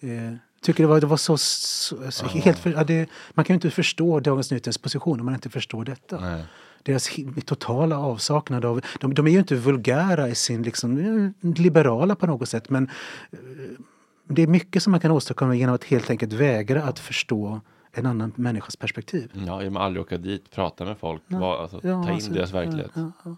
Det, tycker det var, det var så... så, så helt för, ja, det, man kan ju inte förstå Dagens Nyheters position om man inte förstår detta. Nej. Deras totala avsaknad av... De, de är ju inte vulgära i sin liksom, eh, liberala på något sätt men eh, det är mycket som man kan åstadkomma genom att helt enkelt vägra att förstå en annan människas perspektiv. Ja, genom att aldrig åka dit, prata med folk, var, alltså, Ja, ta in alltså, deras verklighet. ja, ja.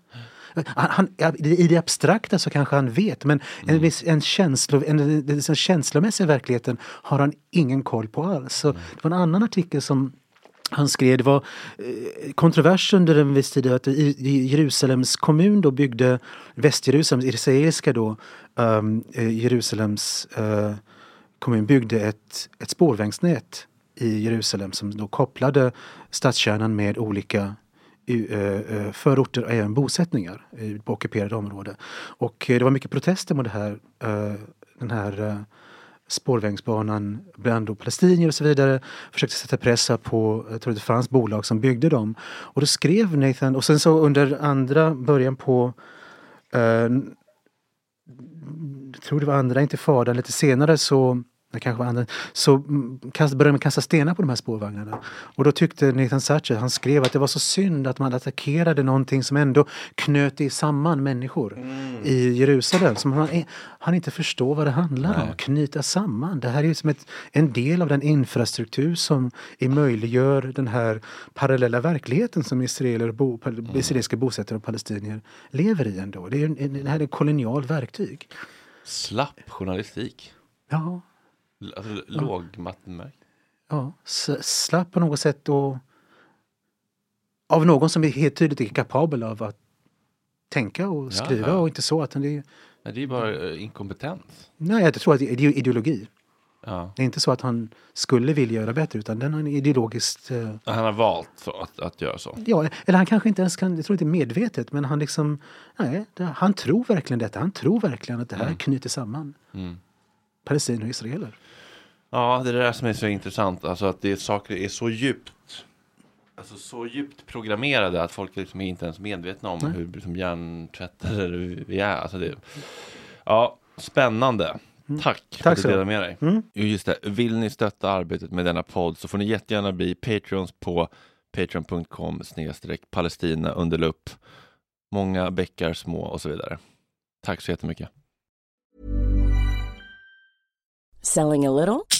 Han, han, ja, I det abstrakta så kanske han vet men Mm. en, en, känslo, en, en, en känslomässig verkligheten har han ingen koll på alls. Så Mm. Det var en annan artikel som han skrev, det var eh, kontrovers under en viss tid att Jerusalems kommun då byggde Västjerusalem, israeliska då, um, Jerusalems eh, kommun byggde ett, ett spårvagnsnät i Jerusalem som då kopplade stadskärnan med olika eh, eh, förorter och även bosättningar i, på ockuperade områden. Och eh, det var mycket protester mot det här, den här spårvägsbanan bland då palestinier och så vidare. Försökte sätta press på, jag tror det fanns bolag som byggde dem. Och då skrev Nathan, och sen så under andra början på eh, jag tror det var andra intifadan, lite senare så det kanske var andra, så mm, började man kasta stenar på de här spårvagnarna. Och då tyckte Nathan Thatcher, han skrev att det var så synd att man attackerade någonting som ändå knöt i samman människor i Jerusalem. Som han, han inte förstår vad det handlar om, knyta samman. Det här är ju som ett, en del av den infrastruktur som möjliggör den här parallella verkligheten som israeler, bo, israeliska bosättare och palestinier lever i ändå. Det, är en, det här är ett kolonial verktyg. Slapp journalistik. Ja, Alltså, lågmattenmärkt. ja, slapp på något sätt och av någon som är helt tydligt är kapabel av att tänka och Ja, skriva ja. och inte så att det är, Nej, det är bara eh, inkompetens. nej jag tror att det är ideologi. Ja. Det är inte så att han skulle vilja göra bättre utan den en ideologiskt eh, Han har valt att, att göra så. Ja, eller han kanske inte ens kan, jag tror inte medvetet, men han liksom, nej, han tror verkligen detta. Han tror verkligen att det här knyter samman Mm. palestinier och israeler. Ja, det är det där som är så intressant. Alltså att det är saker är så djupt Alltså så djupt programmerade att folk liksom är inte ens medvetna om hur liksom hjärntvättade *laughs* vi är. Alltså det, ja, spännande. Tack, för Tack att du delade med dig. Jo, just det. Vill ni stötta arbetet med denna podd så får ni jättegärna bli Patreons på patreon.com snedstreck palestina under lupp. Många bäckar små och så vidare. Tack så jättemycket. Selling a little